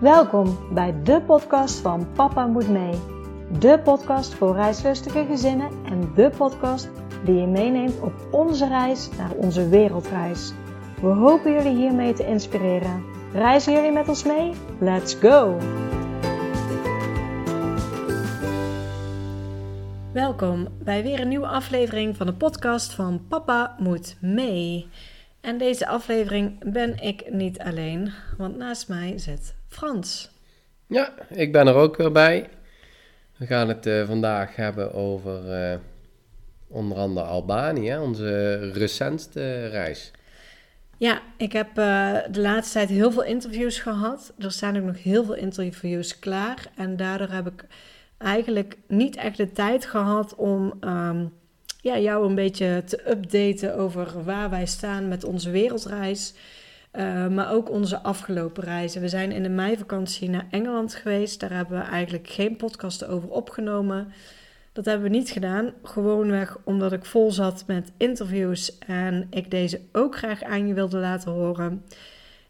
Welkom bij de podcast van Papa Moet Mee. De podcast voor reislustige gezinnen en de podcast die je meeneemt op onze reis naar onze wereldreis. We hopen jullie hiermee te inspireren. Reizen jullie met ons mee? Let's go! Welkom bij weer een nieuwe aflevering van de podcast van Papa Moet Mee. En deze aflevering ben ik niet alleen, want naast mij zit Frans. Ja, ik ben er ook weer bij. We gaan het uh, vandaag hebben over uh, onder andere Albanië, onze recentste reis. Ja, ik heb uh, de laatste tijd heel veel interviews gehad. Er staan ook nog heel veel interviews klaar. En daardoor heb ik eigenlijk niet echt de tijd gehad om um, ja, jou een beetje te updaten over waar wij staan met onze wereldreis. Uh, maar ook onze afgelopen reizen. We zijn in de meivakantie naar Engeland geweest. Daar hebben we eigenlijk geen podcast over opgenomen. Dat hebben we niet gedaan. Gewoonweg omdat ik vol zat met interviews en ik deze ook graag aan je wilde laten horen.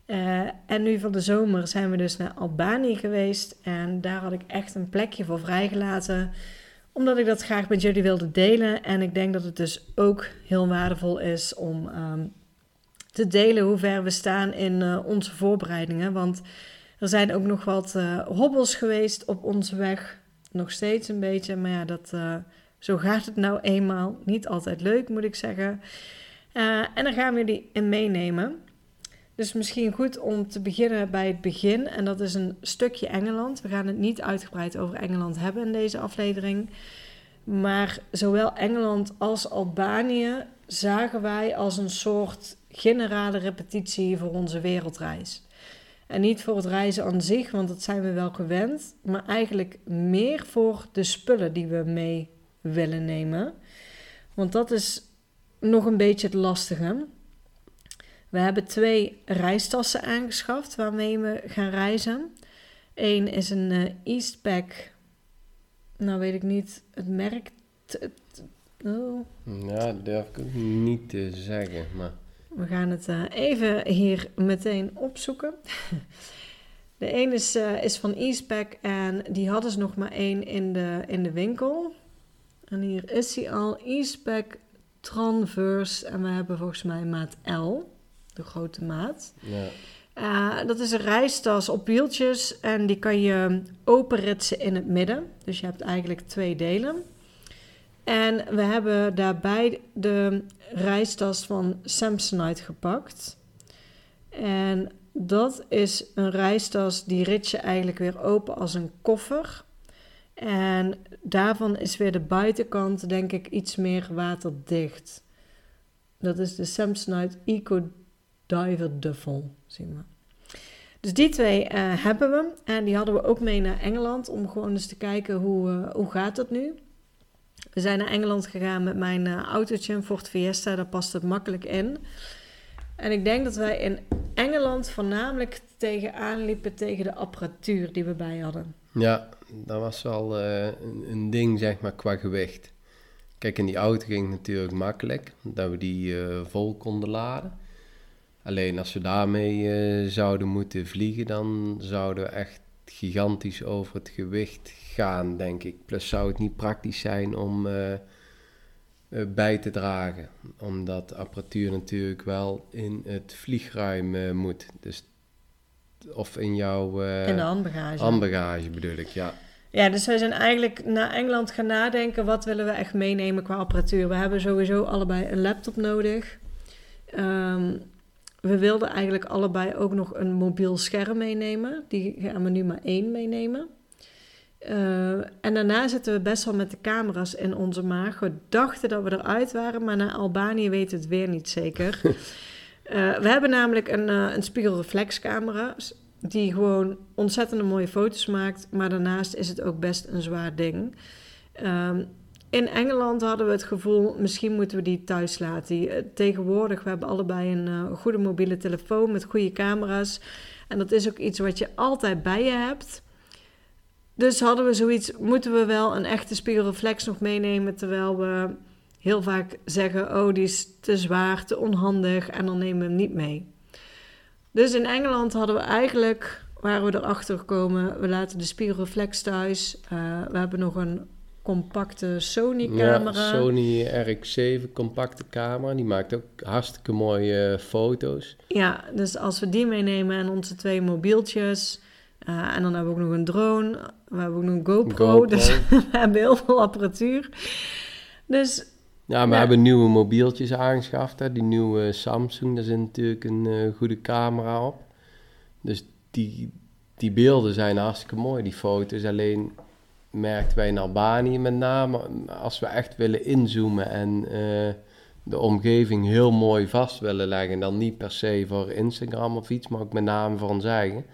Uh, en nu van de zomer zijn we dus naar Albanië geweest. En daar had ik echt een plekje voor vrijgelaten. Omdat ik dat graag met jullie wilde delen. En ik denk dat het dus ook heel waardevol is om um, te delen hoe ver we staan in uh, onze voorbereidingen. Want er zijn ook nog wat uh, hobbels geweest op onze weg. Nog steeds een beetje, maar ja, dat, uh, zo gaat het nou eenmaal. Niet altijd leuk, moet ik zeggen. en daar gaan we jullie in meenemen. Dus misschien goed om te beginnen bij het begin. En dat is een stukje Engeland. We gaan het niet uitgebreid over Engeland hebben in deze aflevering. Maar zowel Engeland als Albanië zagen wij als een soort generale repetitie voor onze wereldreis. En niet voor het reizen aan zich, want dat zijn we wel gewend, maar eigenlijk meer voor de spullen die we mee willen nemen. Want dat is nog een beetje het lastige. We hebben twee reistassen aangeschaft waarmee we gaan reizen. Eén is een uh, Eastpack. Nou weet ik niet het merk. Oh. Ja, durf ik niet te zeggen. Maar... We gaan het uh, even hier meteen opzoeken. De een is, uh, is van Eastpack en die hadden ze nog maar één in de, in de winkel. En hier is hij al, Eastpack Transverse. En we hebben volgens mij maat L de grote maat. Ja. Uh, dat is een reistas op wieltjes en die kan je openritsen in het midden. Dus je hebt eigenlijk twee delen. En we hebben daarbij de reistas van Samsonite gepakt. En dat is een reistas die rit je eigenlijk weer open als een koffer. En daarvan is weer de buitenkant denk ik iets meer waterdicht. Dat is de Samsonite Eco Diver Duffel, zien we. Dus die twee uh, hebben we. En die hadden we ook mee naar Engeland om gewoon eens te kijken hoe, uh, hoe gaat het nu. We zijn naar Engeland gegaan met mijn uh, autootje, een Ford Fiesta. Daar past het makkelijk in. En ik denk dat wij in Engeland voornamelijk tegenaan liepen tegen de apparatuur die we bij hadden. Ja, dat was wel een, een, ding, zeg maar, qua gewicht. Kijk, in die auto ging het natuurlijk makkelijk, dat we die vol konden laden. Alleen als we daarmee uh, zouden moeten vliegen, dan zouden we echt gigantisch over het gewicht gaan, denk ik. Plus zou het niet praktisch zijn om uh, uh, bij te dragen, omdat apparatuur natuurlijk wel in het vliegruim moet. Dus, of in jouw... in de handbagage. Handbagage bedoel ik, ja. Ja, dus wij zijn eigenlijk naar Engeland gaan nadenken, wat willen we echt meenemen qua apparatuur. We hebben sowieso allebei een laptop nodig. Um, we wilden eigenlijk allebei ook nog een mobiel scherm meenemen. Die gaan we nu maar één meenemen. Uh, en daarna zitten we best wel met de camera's in onze maag. We dachten dat we eruit waren, maar naar Albanië weten we het weer niet zeker. uh, we hebben namelijk een, uh, een spiegelreflexcamera die gewoon ontzettende mooie foto's maakt. Maar daarnaast is het ook best een zwaar ding. Um, in Engeland hadden we het gevoel, misschien moeten we die thuis laten. Eh, tegenwoordig, we hebben allebei een uh, goede mobiele telefoon met goede camera's. En dat is ook iets wat je altijd bij je hebt. Dus hadden we zoiets, moeten we wel een echte spiegelreflex nog meenemen, terwijl we heel vaak zeggen, oh die is te zwaar, te onhandig en dan nemen we hem niet mee. Dus in Engeland hadden we eigenlijk waren we erachter gekomen, we laten de spiegelreflex thuis. Uh, we hebben nog een compacte Sony-camera. Ja, Sony RX7 compacte camera. Die maakt ook hartstikke mooie foto's. Ja, dus als we die meenemen en onze twee mobieltjes... Uh, en dan hebben we ook nog een drone. We hebben ook nog een GoPro. GoPro. Dus we hebben heel veel apparatuur. Dus... Ja, we hebben nieuwe mobieltjes aangeschaft. Hè. Die nieuwe Samsung, daar zit natuurlijk een uh, goede camera op. Dus die, die beelden zijn hartstikke mooi, die foto's. Alleen merkten wij in Albanië met name, als we echt willen inzoomen en uh, de omgeving heel mooi vast willen leggen, dan niet per se voor Instagram of iets, maar ook met name voor ons eigen.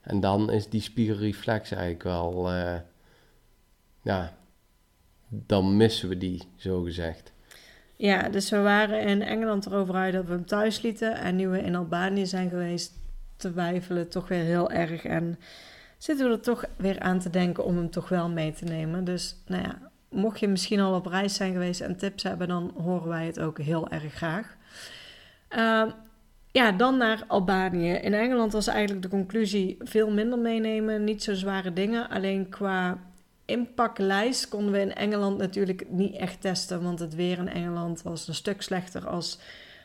En dan is die spiegelreflex eigenlijk wel, uh, ja, dan missen we die, zo gezegd. Ja, dus we waren in Engeland erover uit dat we hem thuis lieten. En nu we in Albanië zijn geweest, twijfelen toch weer heel erg. En zitten we er toch weer aan te denken om hem toch wel mee te nemen. Dus nou ja, mocht je misschien al op reis zijn geweest en tips hebben, dan horen wij het ook heel erg graag. Uh, ja, dan naar Albanië. In Engeland was eigenlijk de conclusie veel minder meenemen, niet zo zware dingen. Alleen qua inpaklijst konden we in Engeland natuurlijk niet echt testen, want het weer in Engeland was een stuk slechter als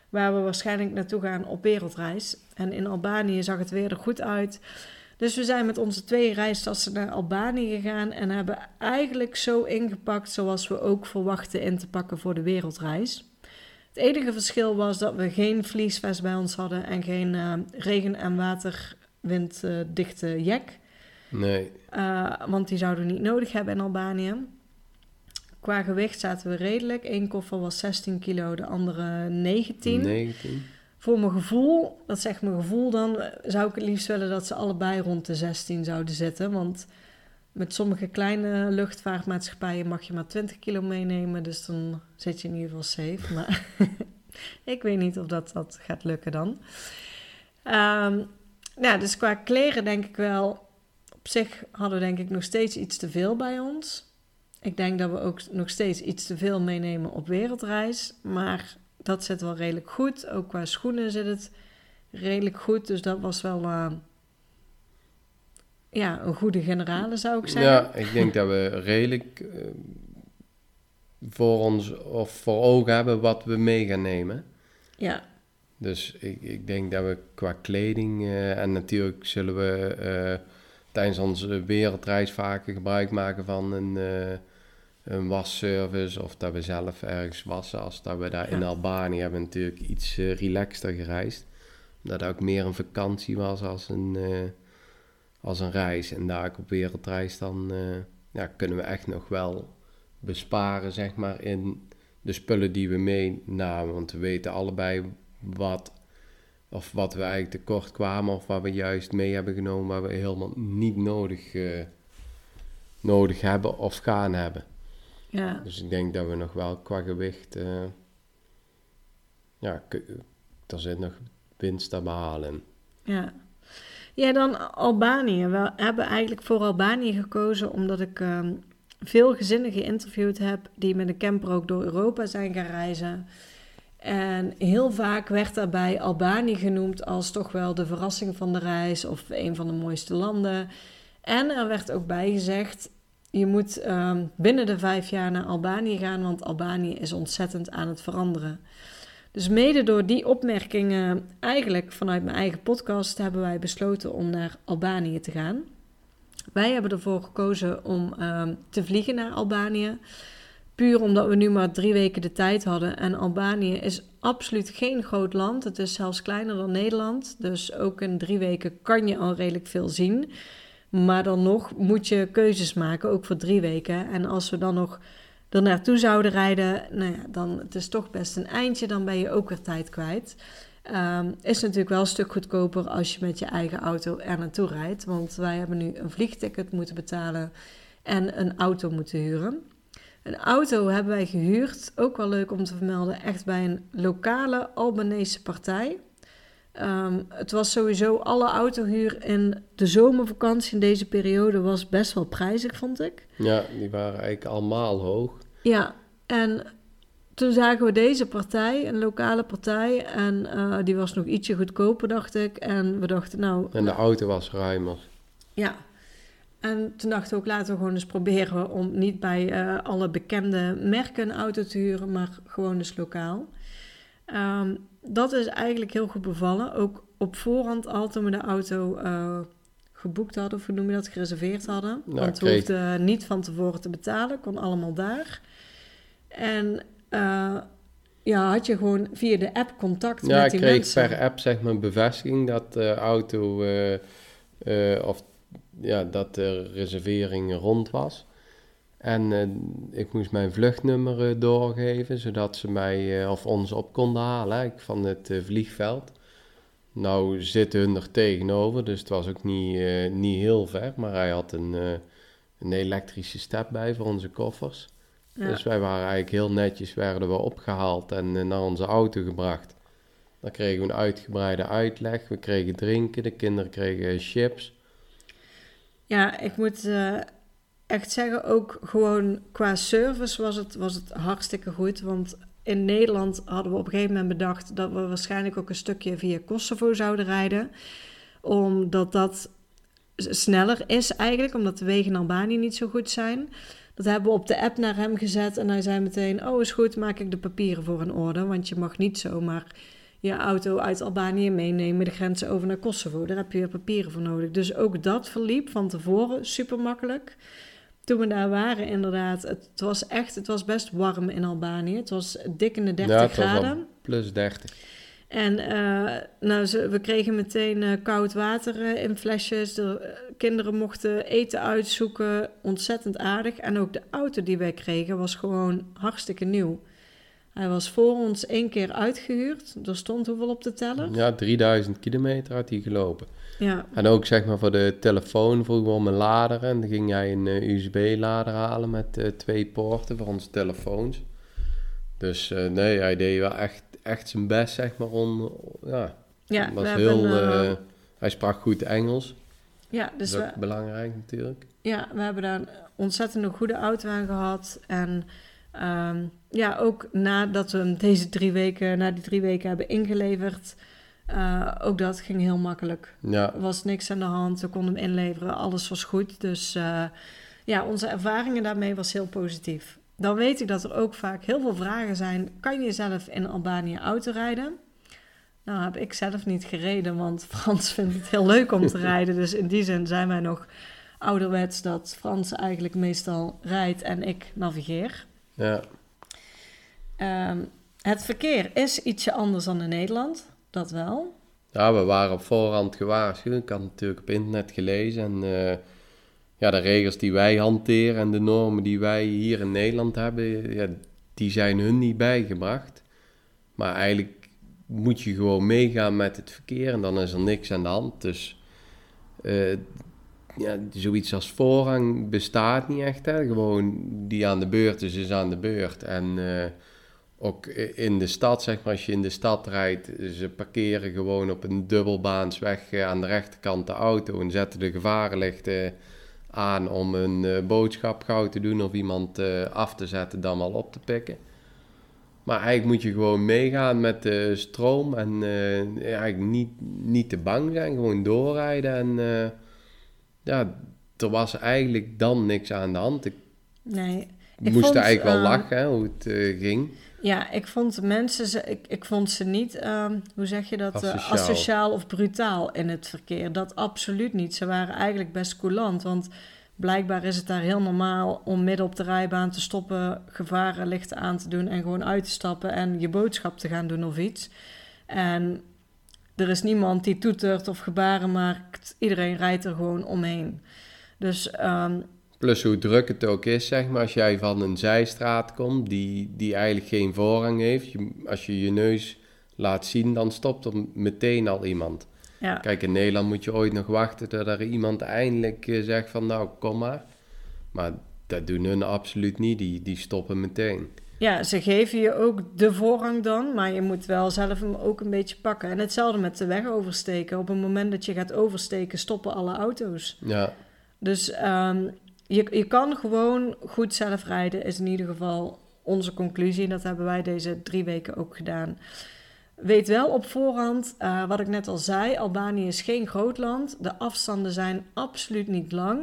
waar we waarschijnlijk naartoe gaan op wereldreis. En in Albanië zag het weer er goed uit. Dus we zijn met onze twee reistassen naar Albanië gegaan en hebben eigenlijk zo ingepakt zoals we ook verwachten in te pakken voor de wereldreis. Het enige verschil was dat we geen vliesvest bij ons hadden en geen uh, regen- en waterwinddichte uh, jack. Nee. Uh, want die zouden we niet nodig hebben in Albanië. Qua gewicht zaten we redelijk. Eén koffer was 16 kilo, de andere 19. 19. Voor mijn gevoel, dat zegt mijn gevoel dan, zou ik het liefst willen dat ze allebei rond de 16 zouden zitten. Want met sommige kleine luchtvaartmaatschappijen mag je maar 20 kilo meenemen. Dus dan zit je in ieder geval safe. Maar ik weet niet of dat, dat gaat lukken dan. Um, ja, dus qua kleren denk ik wel... Op zich hadden we denk ik nog steeds iets te veel bij ons. Ik denk dat we ook nog steeds iets te veel meenemen op wereldreis. Maar dat zit wel redelijk goed. Ook qua schoenen zit het redelijk goed. Dus dat was wel uh, ja, een goede generale, zou ik zeggen. Ja, ik denk dat we redelijk uh, voor ons of voor ogen hebben wat we mee gaan nemen. Ja. Dus ik, ik denk dat we qua kleding uh, en natuurlijk zullen we tijdens onze wereldreis vaker gebruik maken van een een wasservice of dat we zelf ergens wassen. Als dat we daar in Albanië hebben natuurlijk iets uh, relaxter gereisd. Dat het ook meer een vakantie was als een, uh, als een reis. En daar op wereldreis dan uh, ja, kunnen we echt nog wel besparen zeg maar in de spullen die we meenamen. Want we weten allebei wat, of wat we eigenlijk tekort kwamen of wat we juist mee hebben genomen waar we helemaal niet nodig, nodig hebben of gaan hebben. Ja. Dus ik denk dat we nog wel qua gewicht, uh, ja, er zit nog winst te behalen. Ja. Ja, dan Albanië. We hebben eigenlijk voor Albanië gekozen omdat ik um, veel gezinnen geïnterviewd heb die met een camper ook door Europa zijn gaan reizen. En heel vaak werd daarbij Albanië genoemd als toch wel de verrassing van de reis of een van de mooiste landen. En er werd ook bij gezegd, je moet um, binnen de vijf jaar naar Albanië gaan, want Albanië is ontzettend aan het veranderen. Dus mede door die opmerkingen, eigenlijk vanuit mijn eigen podcast, hebben wij besloten om naar Albanië te gaan. Wij hebben ervoor gekozen om um, te vliegen naar Albanië. Puur omdat we nu maar drie weken de tijd hadden. En Albanië is absoluut geen groot land. Het is zelfs kleiner dan Nederland. Dus ook in drie weken kan je al redelijk veel zien. Maar dan nog moet je keuzes maken, ook voor drie weken. En als we dan nog er naartoe zouden rijden, nou ja, dan het is toch best een eindje, dan ben je ook weer tijd kwijt. Um, is natuurlijk wel een stuk goedkoper als je met je eigen auto er naartoe rijdt. Want wij hebben nu een vliegticket moeten betalen en een auto moeten huren. Een auto hebben wij gehuurd, ook wel leuk om te vermelden, echt bij een lokale Albanese partij. Um, het was sowieso alle autohuur in de zomervakantie in deze periode was best wel prijzig, vond ik. Ja, die waren eigenlijk allemaal hoog. Ja, en toen zagen we deze partij, een lokale partij. En eh, die was nog ietsje goedkoper, dacht ik. En we dachten, nou... En de auto was ruimer. Ja. En toen dachten we ook, laten we gewoon eens proberen om niet bij eh, alle bekende merken een auto te huren, maar gewoon dus lokaal. Ehm, dat is eigenlijk heel goed bevallen. Ook op voorhand al toen we de auto uh, geboekt hadden, of hoe noem je dat, gereserveerd hadden. Nou, Want we kreeg- hoefden niet van tevoren te betalen, kon allemaal daar. En eh, ja, had je gewoon via de app contact Ja, met ik die kreeg mensen. per app zeg maar bevestiging dat de auto eh, eh, of ja, dat de reservering rond was. En eh, ik moest mijn vluchtnummer eh, doorgeven, zodat ze mij eh, of ons op konden halen hè, van het vliegveld. Nou zitten hun er tegenover, dus het was ook niet, niet heel ver, maar hij had een, een elektrische step bij voor onze koffers. Ja. Dus wij waren eigenlijk heel netjes, werden we opgehaald en naar onze auto gebracht. Dan kregen we een uitgebreide uitleg, we kregen drinken, de kinderen kregen chips. Ja, ik moet echt zeggen, ook gewoon qua service was het, was het hartstikke goed. Want in Nederland hadden we op een gegeven moment bedacht dat we waarschijnlijk ook een stukje via Kosovo zouden rijden. Omdat dat sneller is eigenlijk, omdat de wegen in Albanië niet zo goed zijn. Dat hebben we op de app naar hem gezet en hij zei meteen, oh is goed, maak ik de papieren voor in orde. Want je mag niet zomaar je auto uit Albanië meenemen, de grenzen over naar Kosovo. Daar heb je weer papieren voor nodig. Dus ook dat verliep van tevoren super makkelijk. Toen we daar waren, inderdaad, het was echt, het was best warm in Albanië. Het was dik in de 30 Ja, graden. plus 30. En eh, nou, ze, we kregen meteen eh, koud water eh, in flesjes. De kinderen mochten eten uitzoeken. Ontzettend aardig. En ook de auto die wij kregen was gewoon hartstikke nieuw. Hij was voor ons één keer uitgehuurd. Er stond hoeveel op de teller? Ja, 3000 kilometer had hij gelopen. Ja, En ook zeg maar voor de telefoon vroegen we om een lader. En dan ging hij een eh, USB-lader halen met eh, twee poorten voor onze telefoons. Dus eh, nee, hij deed wel echt, echt zijn best zeg maar om... Ja, ja was heel... hebben, hij sprak goed Engels. ja, dus dat is we, belangrijk natuurlijk. Ja, we hebben daar een ontzettend een goede auto aan gehad. En ehm, ja, ook nadat we hem deze drie weken, na die drie weken hebben ingeleverd, eh, ook dat ging heel makkelijk. Ja, Er was niks aan de hand, we konden hem inleveren, alles was goed. Dus eh, ja, onze ervaringen daarmee was heel positief. Dan weet ik dat er ook vaak heel veel vragen zijn. Kan je zelf in Albanië auto rijden? Nou, heb ik zelf niet gereden, want Frans vindt het heel leuk om te rijden. Dus in die zin zijn wij nog ouderwets dat Frans eigenlijk meestal rijdt en ik navigeer. Ja. Ehm, het verkeer is ietsje anders dan in Nederland, dat wel. Ja, we waren op voorhand gewaarschuwd. Ik had natuurlijk op internet gelezen. En eh, ja, de regels die wij hanteren en de normen die wij hier in Nederland hebben, ja, die zijn hun niet bijgebracht. Maar eigenlijk moet je gewoon meegaan met het verkeer en dan is er niks aan de hand. Dus eh, ja, zoiets als voorrang bestaat niet echt. Hè. Gewoon die aan de beurt is, is aan de beurt. En eh, ook in de stad, zeg maar, als je in de stad rijdt, ze parkeren gewoon op een dubbelbaansweg eh, aan de rechterkant de auto en zetten de gevarenlichten aan om een eh, boodschap gauw te doen of iemand af te zetten, dan wel op te pikken. Maar eigenlijk moet je gewoon meegaan met de stroom en eigenlijk niet, niet te bang zijn, gewoon doorrijden. En ja, er was eigenlijk dan niks aan de hand. Ik Nee. Ik moest vond, eigenlijk wel eh, lachen hè, hoe het eh, ging. Ja, ik vond mensen, ze- ik, ik vond ze niet, ehm, hoe zeg je dat, eh, Asociaal. asociaal of brutaal in het verkeer. Dat absoluut niet. Ze waren eigenlijk best coulant, want blijkbaar is het daar heel normaal om midden op de rijbaan te stoppen, gevarenlichten aan te doen en gewoon uit te stappen en je boodschap te gaan doen of iets. En er is niemand die toetert of gebaren maakt. Iedereen rijdt er gewoon omheen. Dus ehm, Plus hoe druk het ook is, zeg maar, als jij van een zijstraat komt die, die eigenlijk geen voorrang heeft. Je, als je je neus laat zien, dan stopt er meteen al iemand. ja, Kijk, in Nederland moet je ooit nog wachten tot er iemand eindelijk eh, zegt van nou, kom maar. Maar dat doen hun absoluut niet, die, die stoppen meteen. Ja, ze geven je ook de voorrang dan, maar je moet wel zelf hem ook een beetje pakken. En hetzelfde met de weg oversteken. Op het moment dat je gaat oversteken, stoppen alle auto's. Ja, Dus ehm, je, je kan gewoon goed zelf rijden, is in ieder geval onze conclusie. Dat hebben wij deze drie weken ook gedaan. Weet wel op voorhand, uh, wat ik net al zei, Albanië is geen groot land. De afstanden zijn absoluut niet lang.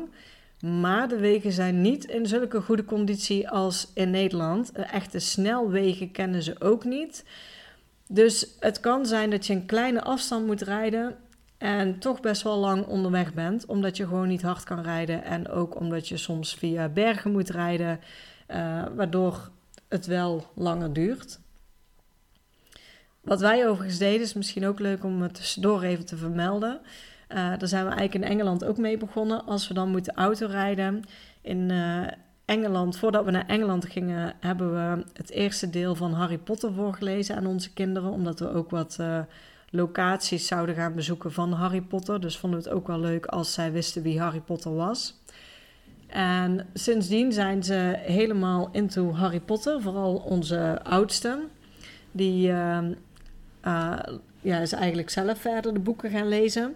Maar de wegen zijn niet in zulke goede conditie als in Nederland. Echte snelwegen kennen ze ook niet. Dus het kan zijn dat je een kleine afstand moet rijden en toch best wel lang onderweg bent, omdat je gewoon niet hard kan rijden en ook omdat je soms via bergen moet rijden, uh, waardoor het wel langer duurt. Wat wij overigens deden, is misschien ook leuk om het tussendoor even te vermelden. Uh, daar zijn we eigenlijk in Engeland ook mee begonnen. Als we dan moeten autorijden in uh, Engeland, voordat we naar Engeland gingen, hebben we het eerste deel van Harry Potter voorgelezen aan onze kinderen, omdat we ook wat uh, locaties zouden gaan bezoeken van Harry Potter. Dus vonden we het ook wel leuk als zij wisten wie Harry Potter was. En sindsdien zijn ze helemaal into Harry Potter, vooral onze oudste. Die uh, ja, is eigenlijk zelf verder de boeken gaan lezen.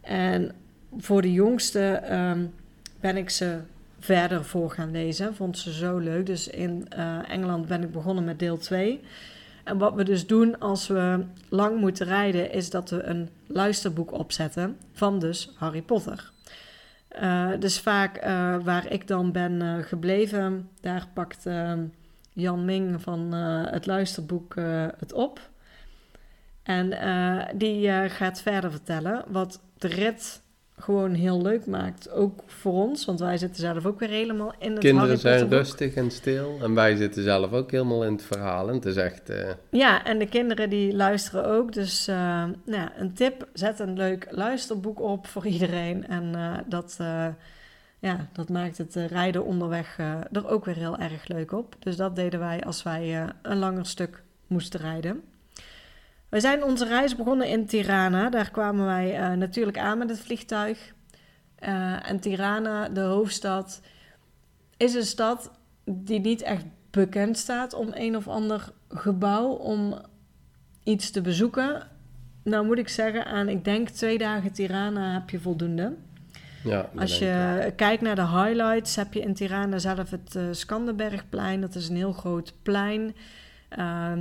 En voor de jongste um, ben ik ze verder voor gaan lezen. Vond ze zo leuk. Dus in uh, Engeland ben ik begonnen met deel 2. En wat we dus doen als we lang moeten rijden, is dat we een luisterboek opzetten van dus Harry Potter. Uh, dus vaak uh, waar ik dan ben gebleven, daar pakt Jan Ming van het luisterboek het op. En die gaat verder vertellen wat de rit gewoon heel leuk maakt. Ook voor ons, want wij zitten zelf ook weer helemaal in het Kinderen zijn rustig en stil en wij zitten zelf ook helemaal in het verhaal. En het is echt... Uh... Ja, en de kinderen die luisteren ook. Dus uh, nou, een tip, zet een leuk luisterboek op voor iedereen. En uh, dat, ja, dat maakt het rijden onderweg er ook weer heel erg leuk op. Dus dat deden wij als wij een langer stuk moesten rijden. We zijn onze reis begonnen in Tirana. Daar kwamen wij uh, natuurlijk aan met het vliegtuig. Uh, en Tirana, de hoofdstad, is een stad die niet echt bekend staat om een of ander gebouw om iets te bezoeken. Nou moet ik zeggen, aan ik denk twee dagen Tirana heb je voldoende. Ja, Als je kijkt naar de highlights, heb je in Tirana zelf het uh, Skanderbergplein. Dat is een heel groot plein. Uh,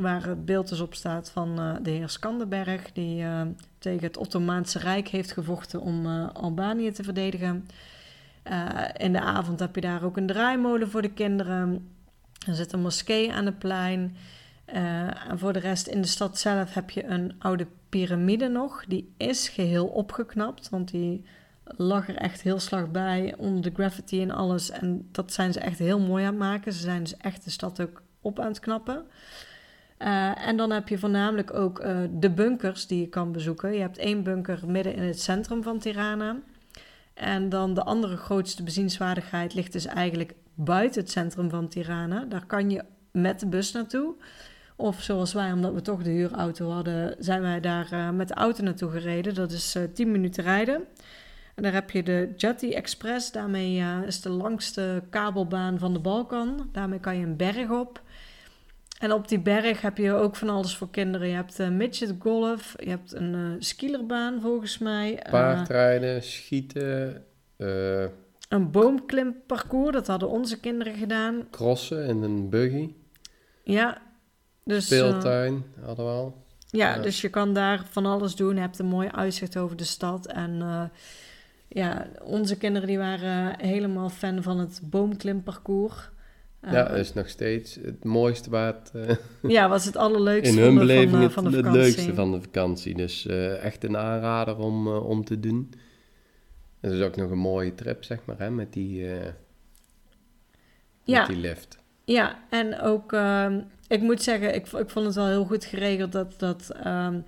waar het beeld dus op staat van uh, de heer Skanderberg, die uh, tegen het Ottomaanse Rijk heeft gevochten om uh, Albanië te verdedigen. in de avond heb je daar ook een draaimolen voor de kinderen. Er zit een moskee aan het plein. en voor de rest in de stad zelf heb je een oude piramide nog. Die is geheel opgeknapt, want die lag er echt heel slag bij onder de graffiti en alles. En dat zijn ze echt heel mooi aan het maken. Ze zijn dus echt de stad ook op aan het knappen. Uh, en dan heb je voornamelijk ook uh, de bunkers die je kan bezoeken. Je hebt één bunker midden in het centrum van Tirana. En dan de andere grootste bezienswaardigheid ligt dus eigenlijk buiten het centrum van Tirana. Daar kan je met de bus naartoe. Of zoals wij, omdat we toch de huurauto hadden, zijn wij daar uh, met de auto naartoe gereden. Dat is 10 minuten rijden. En daar heb je de Jati Express. Daarmee is de langste kabelbaan van de Balkan. Daarmee kan je een berg op. En op die berg heb je ook van alles voor kinderen. Je hebt uh, midget golf, je hebt een uh, skierbaan volgens mij. Paardrijden, uh, schieten. een boomklimparcours, dat hadden onze kinderen gedaan. Crossen en een buggy. Ja. Dus, Speeltuin hadden we al. Ja, ja, dus je kan daar van alles doen. Je hebt een mooi uitzicht over de stad. En ja, onze kinderen die waren helemaal fan van het boomklimparcours. Uh, ja, dat is nog steeds het mooiste het... Uh, ja, was het allerleukste in hun beleving van, de het leukste van de vakantie. Dus uh, echt een aanrader om, om te doen. Het is ook nog een mooie trip, zeg maar, hè, met die, ja. met die lift. Ja, en ook, ehm, ik moet zeggen, ik, ik vond het wel heel goed geregeld dat... dat um,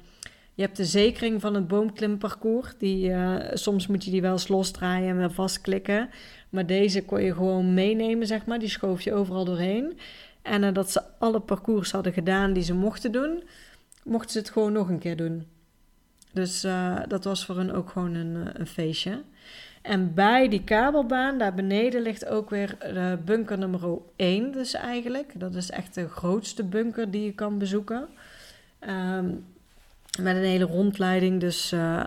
je hebt de zekering van het boomklimparcours. Die, soms moet je die wel eens losdraaien en weer vastklikken. Maar deze kon je gewoon meenemen, zeg maar. Die schoof je overal doorheen. En nadat ze alle parcours hadden gedaan die ze mochten doen, mochten ze het gewoon nog een keer doen. Dus uh, dat was voor hen ook gewoon een, een, feestje. En bij die kabelbaan, daar beneden, ligt ook weer uh, bunker nummer 1 dus eigenlijk. Dat is echt de grootste bunker die je kan bezoeken. Um, met een hele rondleiding, dus... Uh,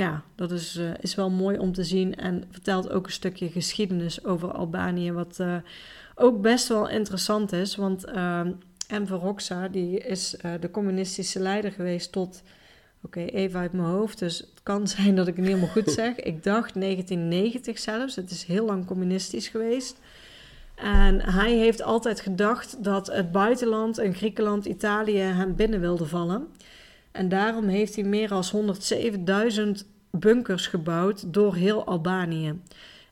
ja, dat is, uh, is wel mooi om te zien en vertelt ook een stukje geschiedenis over Albanië, wat uh, ook best wel interessant is. Want uh, Enver Hoxha, die is de communistische leider geweest tot, oké, even uit mijn hoofd, dus het kan zijn dat ik het niet helemaal goed zeg. Ik dacht 1990 zelfs, het is heel lang communistisch geweest. En hij heeft altijd gedacht dat het buitenland, in Griekenland, Italië, hem binnen wilde vallen. En daarom heeft hij meer dan 107.000 bunkers gebouwd door heel Albanië.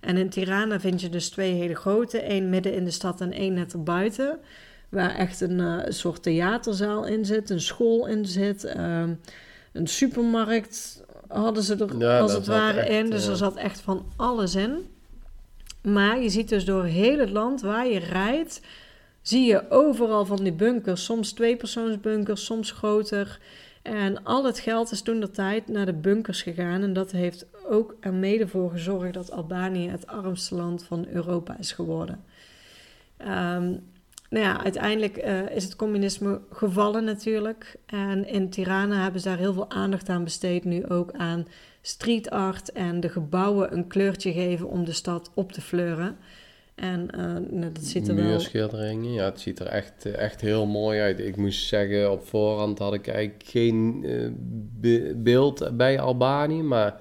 En in Tirana vind je dus twee hele grote, één midden in de stad en één net erbuiten. Waar echt een uh, soort theaterzaal in zit, een school in zit, uh, een supermarkt hadden ze er als het ware in. Dus er zat echt van alles in. Maar je ziet dus door heel het land waar je rijdt, zie je overal van die bunkers. Soms tweepersoonsbunkers, soms groter. En al het geld is toen de tijd naar de bunkers gegaan. En dat heeft ook er mede voor gezorgd dat Albanië het armste land van Europa is geworden. Um, nou ja, uiteindelijk uh, is het communisme gevallen natuurlijk. En in Tirana hebben ze daar heel veel aandacht aan besteed. Nu ook aan street art en de gebouwen een kleurtje geven om de stad op te fleuren. En uh, dat ziet er wel... Muurschilderingen, ja, het ziet er echt, eh, echt heel mooi uit. Ik moest zeggen, op voorhand had ik eigenlijk geen uh, beeld bij Albanië. Maar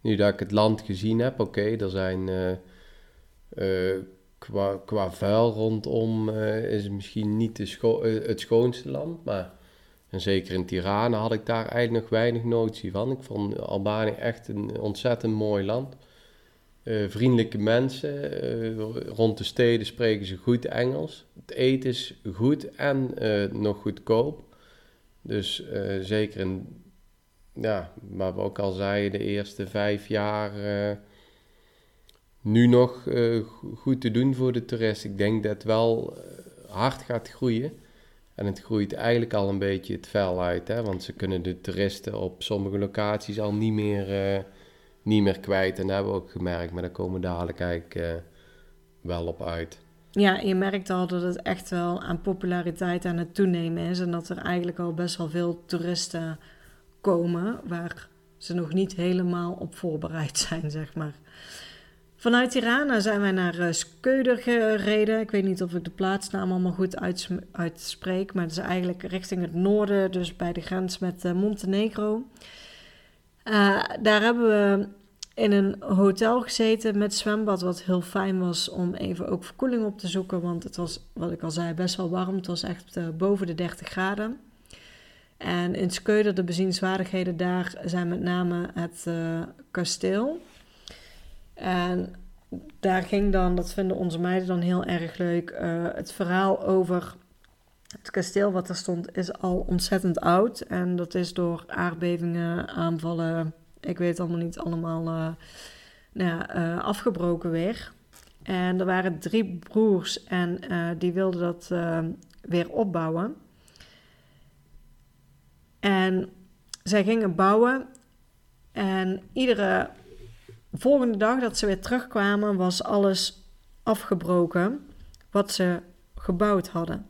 nu dat ik het land gezien heb, oké, er zijn... Qua, qua vuil rondom is het misschien niet het schoonste land, maar... En zeker in Tirana had ik daar eigenlijk nog weinig notie van. Ik vond Albanië echt een ontzettend mooi land. Uh, vriendelijke mensen. Uh, rond de steden spreken ze goed Engels. Het eten is goed en uh, nog goedkoop. Dus zeker in, ja, wat we ook al zeiden, de eerste vijf jaar nu nog goed te doen voor de toerist. Ik denk dat het wel hard gaat groeien. En het groeit eigenlijk al een beetje het vel uit, hè? want ze kunnen de toeristen op sommige locaties al niet meer, niet meer kwijt. En dat hebben we ook gemerkt, maar daar komen dadelijk eigenlijk uh, wel op uit. Ja, je merkt al dat het echt wel aan populariteit aan het toenemen is. En dat er eigenlijk al best wel veel toeristen komen waar ze nog niet helemaal op voorbereid zijn, zeg maar. Vanuit Tirana zijn wij naar uh, Skeuder gereden. Ik weet niet of ik de plaatsnaam allemaal goed uitspreek, maar het is eigenlijk richting het noorden, dus bij de grens met uh, Montenegro. Uh, daar hebben we in een hotel gezeten met zwembad, wat heel fijn was om even ook verkoeling op te zoeken, want het was, wat ik al zei, best wel warm. Het was echt boven de 30 graden. En in Skeuder, de bezienswaardigheden daar zijn met name het kasteel. En daar ging dan, dat vinden onze meiden dan heel erg leuk, het verhaal over het kasteel wat er stond is al ontzettend oud. En dat is door aardbevingen, aanvallen, ik weet het allemaal niet, allemaal uh, nou ja, uh, afgebroken weer. En er waren drie broers en die wilden dat weer opbouwen. En zij gingen bouwen en iedere de volgende dag dat ze weer terugkwamen, was alles afgebroken wat ze gebouwd hadden.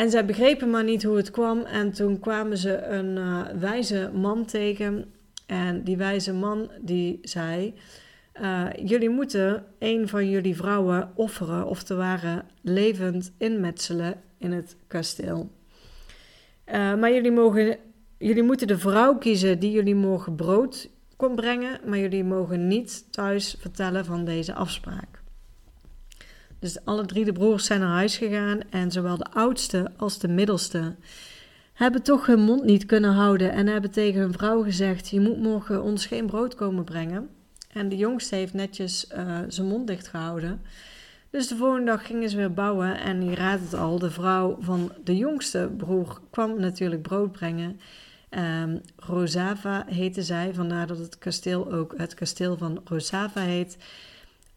En zij begrepen maar niet hoe het kwam. En toen kwamen ze een uh, wijze man tegen. En die wijze man die zei: uh, Jullie moeten een van jullie vrouwen offeren, of te waren levend inmetselen in het kasteel. Uh, maar jullie, mogen, jullie moeten de vrouw kiezen die jullie mogen brood kon brengen, maar jullie mogen niet thuis vertellen van deze afspraak. Dus alle drie de broers zijn naar huis gegaan en zowel de oudste als de middelste hebben toch hun mond niet kunnen houden en hebben tegen hun vrouw gezegd: Je moet morgen ons geen brood komen brengen. En de jongste heeft netjes uh, zijn mond dicht gehouden. Dus de volgende dag gingen ze weer bouwen en je raadt het al, de vrouw van de jongste broer kwam natuurlijk brood brengen. Um, Rosava heette zij, vandaar dat het kasteel ook het kasteel van Rosava heet.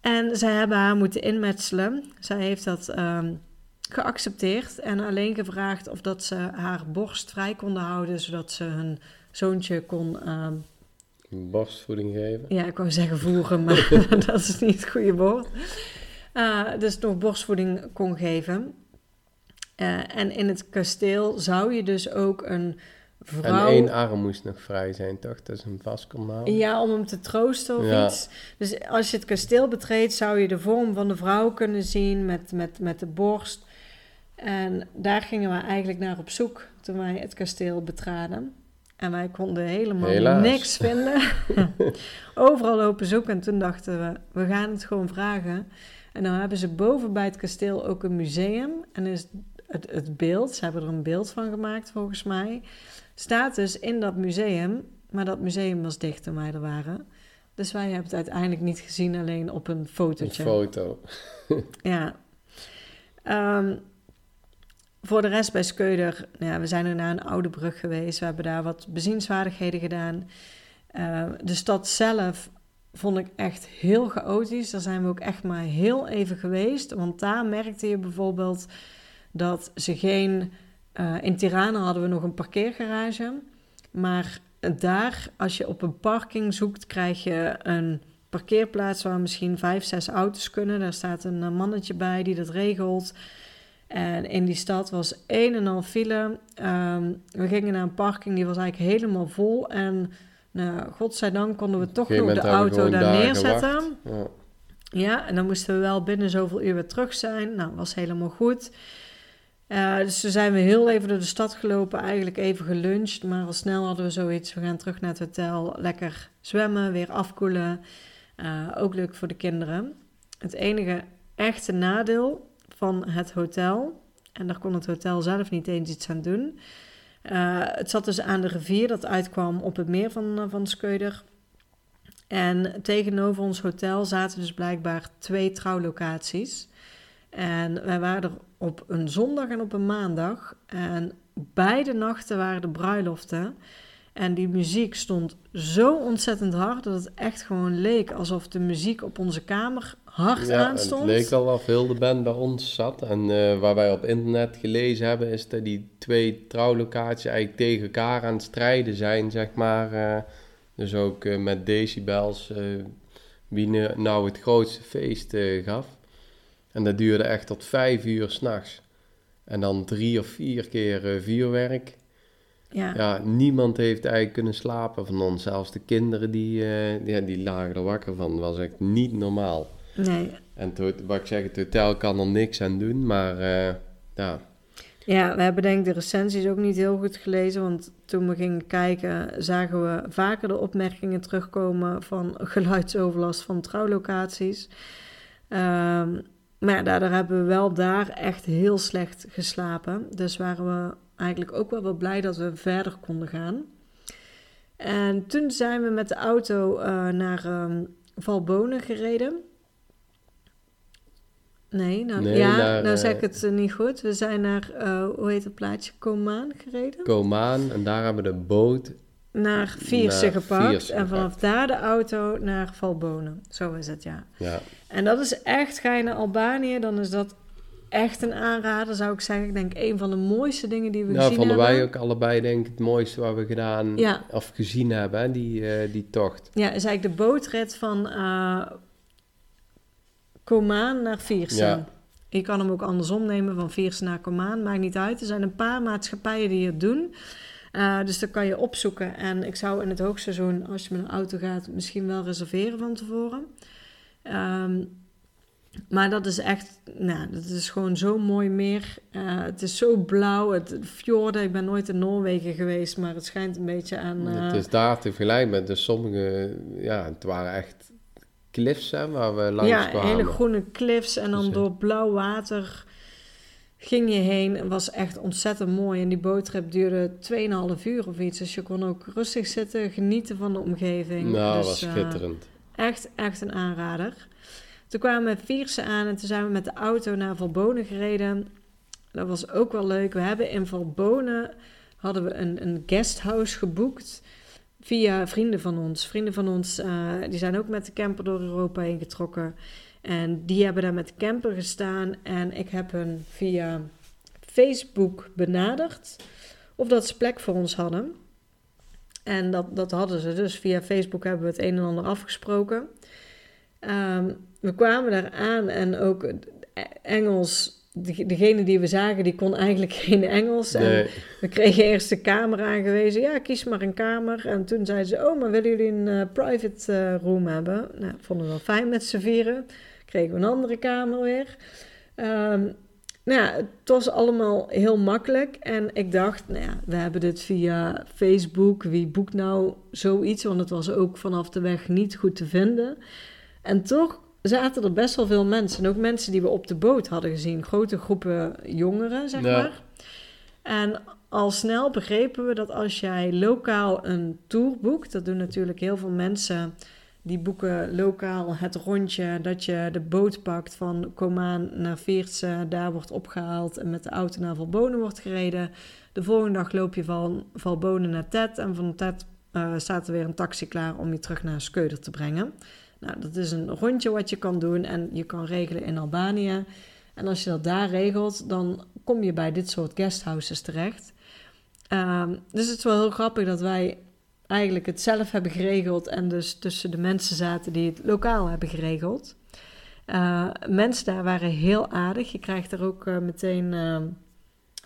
En zij hebben haar moeten inmetselen. Zij heeft dat um, geaccepteerd en alleen gevraagd of dat ze haar borst vrij konden houden, zodat ze hun zoontje kon... Um, borstvoeding geven? Ja, ik wou zeggen voeren, maar dat is niet het goede woord. Uh, dus nog borstvoeding kon geven. Uh, en in het kasteel zou je dus ook een vrouw... En één arm moest nog vrij zijn, toch? Dat is een vast kon. Ja, om hem te troosten of Ja. iets. Dus als je het kasteel betreedt, zou je de vorm van de vrouw kunnen zien met, met, met de borst. En daar gingen we eigenlijk naar op zoek toen wij het kasteel betraden. En wij konden helemaal Helaas. niks vinden. Overal lopen zoeken. En toen dachten we, we gaan het gewoon vragen. En dan hebben ze boven bij het kasteel ook een museum. En is het, het beeld, ze hebben er een beeld van gemaakt volgens mij, staat dus in dat museum. Maar dat museum was dicht toen wij er waren. Dus wij hebben het uiteindelijk niet gezien, alleen op een Een fotootje. foto. Ja. Ehm, voor de rest bij Skeuder, nou ja, we zijn er naar een oude brug geweest. We hebben daar wat bezienswaardigheden gedaan. Eh, de stad zelf vond ik echt heel chaotisch. Daar zijn we ook echt maar heel even geweest. Want daar merkte je bijvoorbeeld dat ze geen... eh, in Tirana hadden we nog een parkeergarage. Maar daar, als je op een parking zoekt, krijg je een parkeerplaats waar misschien vijf, zes auto's kunnen. Daar staat een eh, mannetje bij die dat regelt. En in die stad was een en al file. Ehm, we gingen naar een parking, die was eigenlijk helemaal vol. En nou, godzijdank konden we toch nog de auto daar neerzetten. Ja. Ja, en dan moesten we wel binnen zoveel uur weer terug zijn. Nou, was helemaal goed. Dus toen zijn we heel even door de stad gelopen, eigenlijk even geluncht. Maar al snel hadden we zoiets, we gaan terug naar het hotel, lekker zwemmen, weer afkoelen. Eh, ook leuk voor de kinderen. Het enige echte nadeel van het hotel, en daar kon het hotel zelf niet eens iets aan doen. eh, het zat dus aan de rivier dat uitkwam op het meer van, eh, van Skeuder. En tegenover ons hotel zaten dus blijkbaar twee trouwlocaties. En wij waren er op een zondag en op een maandag. En beide nachten waren de bruiloften. En die muziek stond zo ontzettend hard dat het echt gewoon leek alsof de muziek op onze kamer hard Ja, aanstond. het leek al of heel de band bij ons zat. En eh, waar wij op internet gelezen hebben, is dat die twee trouwlocaties eigenlijk tegen elkaar aan het strijden zijn, zeg maar. eh. dus ook eh, met decibels, wie nou het grootste feest gaf. En dat duurde echt tot vijf uur s'nachts. En dan drie of vier keer eh, vuurwerk. Ja. Ja, niemand heeft eigenlijk kunnen slapen van ons. Zelfs de kinderen die, eh, ja, die lagen er wakker van. Dat was echt niet normaal. Nee. En wat ik zeg, het hotel kan er niks aan doen, maar eh, ja, Ja, we hebben denk ik de recensies ook niet heel goed gelezen. Want toen we gingen kijken, zagen we vaker de opmerkingen terugkomen van geluidsoverlast van trouwlocaties. Ehm, maar daardoor hebben we wel daar echt heel slecht geslapen. Dus waren we eigenlijk ook wel wel blij dat we verder konden gaan. En toen zijn we met de auto eh, naar ehm, Valbonen gereden. Nee, nou, Nee, ja, naar, nou eh, zeg ik het eh, niet goed. We zijn naar, eh, hoe heet het plaatje, Comaan gereden. Komaan en daar hebben we de boot. Naar Vierse gepakt. Vierse en vanaf daar de auto naar Valbonen. Zo is het, ja. Ja, En dat is echt, ga je naar Albanië, dan is dat echt een aanrader, zou ik zeggen. Ik denk een van de mooiste dingen die we nou gezien vonden hebben. wij ook allebei denk ik het mooiste wat we gedaan Ja. of gezien hebben, hè, die, eh, die tocht. Ja, is eigenlijk de bootrit van eh Comaan naar Viersen. Ja. Je kan hem ook andersom nemen, van Viersen naar Comaan, maakt niet uit. Er zijn een paar maatschappijen die het doen. Eh, dus dat kan je opzoeken. En ik zou in het hoogseizoen, als je met een auto gaat, misschien wel reserveren van tevoren. Ehm, maar dat is echt, nou, dat is gewoon zo mooi meer. Eh, het is zo blauw. Het fjorden, ik ben nooit in Noorwegen geweest, maar het schijnt een beetje aan... eh, Het is daar te vergelijken met de sommige, ja, het waren echt cliffs hè, waar we langs ja, kwamen. hele groene cliffs en dan Dus, eh, door blauw water ging je heen. Het was echt ontzettend mooi. En die boottrip duurde 2,5 uur of iets. Dus je kon ook rustig zitten, genieten van de omgeving. Nou, dus, was eh, schitterend. echt, echt een aanrader. Toen kwamen we Vierse aan en toen zijn we met de auto naar Valbonen gereden. Dat was ook wel leuk. We hebben in Valbonen hadden we een, een guesthouse geboekt via vrienden van ons. Vrienden van ons, eh, die zijn ook met de camper door Europa heen getrokken. En die hebben daar met camper gestaan. En ik heb hun via Facebook benaderd of dat ze plek voor ons hadden. En dat, dat hadden ze. Dus via Facebook hebben we het een en ander afgesproken. Ehm, we kwamen daar aan en ook Engels de, degene die we zagen, die kon eigenlijk geen Engels. En we kregen eerst de kamer aangewezen. Ja, kies maar een kamer. En toen zeiden ze, oh, maar willen jullie een eh, private eh, room hebben? Nou, vonden we wel fijn met z'n vieren. Kregen we een andere kamer weer. Ehm, nou ja, het was allemaal heel makkelijk. En ik dacht, nou ja, we hebben dit via Facebook. Wie boekt nou zoiets? Want het was ook vanaf de weg niet goed te vinden. En toch zaten er best wel veel mensen. En ook mensen die we op de boot hadden gezien. Grote groepen jongeren, zeg Ja. maar. En al snel begrepen we dat als jij lokaal een tour boekt, dat doen natuurlijk heel veel mensen, die boeken lokaal het rondje, dat je de boot pakt van Comaan naar Veertse, daar wordt opgehaald en met de auto naar Valbonen wordt gereden. De volgende dag loop je van Valbonen naar Ted en van Ted eh, staat er weer een taxi klaar om je terug naar Skeuder te brengen. Nou, dat is een rondje wat je kan doen en je kan regelen in Albanië. En als je dat daar regelt, dan kom je bij dit soort guesthouses terecht. Ehm, dus het is wel heel grappig dat wij eigenlijk het zelf hebben geregeld en dus tussen de mensen zaten die het lokaal hebben geregeld. Eh, mensen daar waren heel aardig. Je krijgt er ook eh, meteen ehm,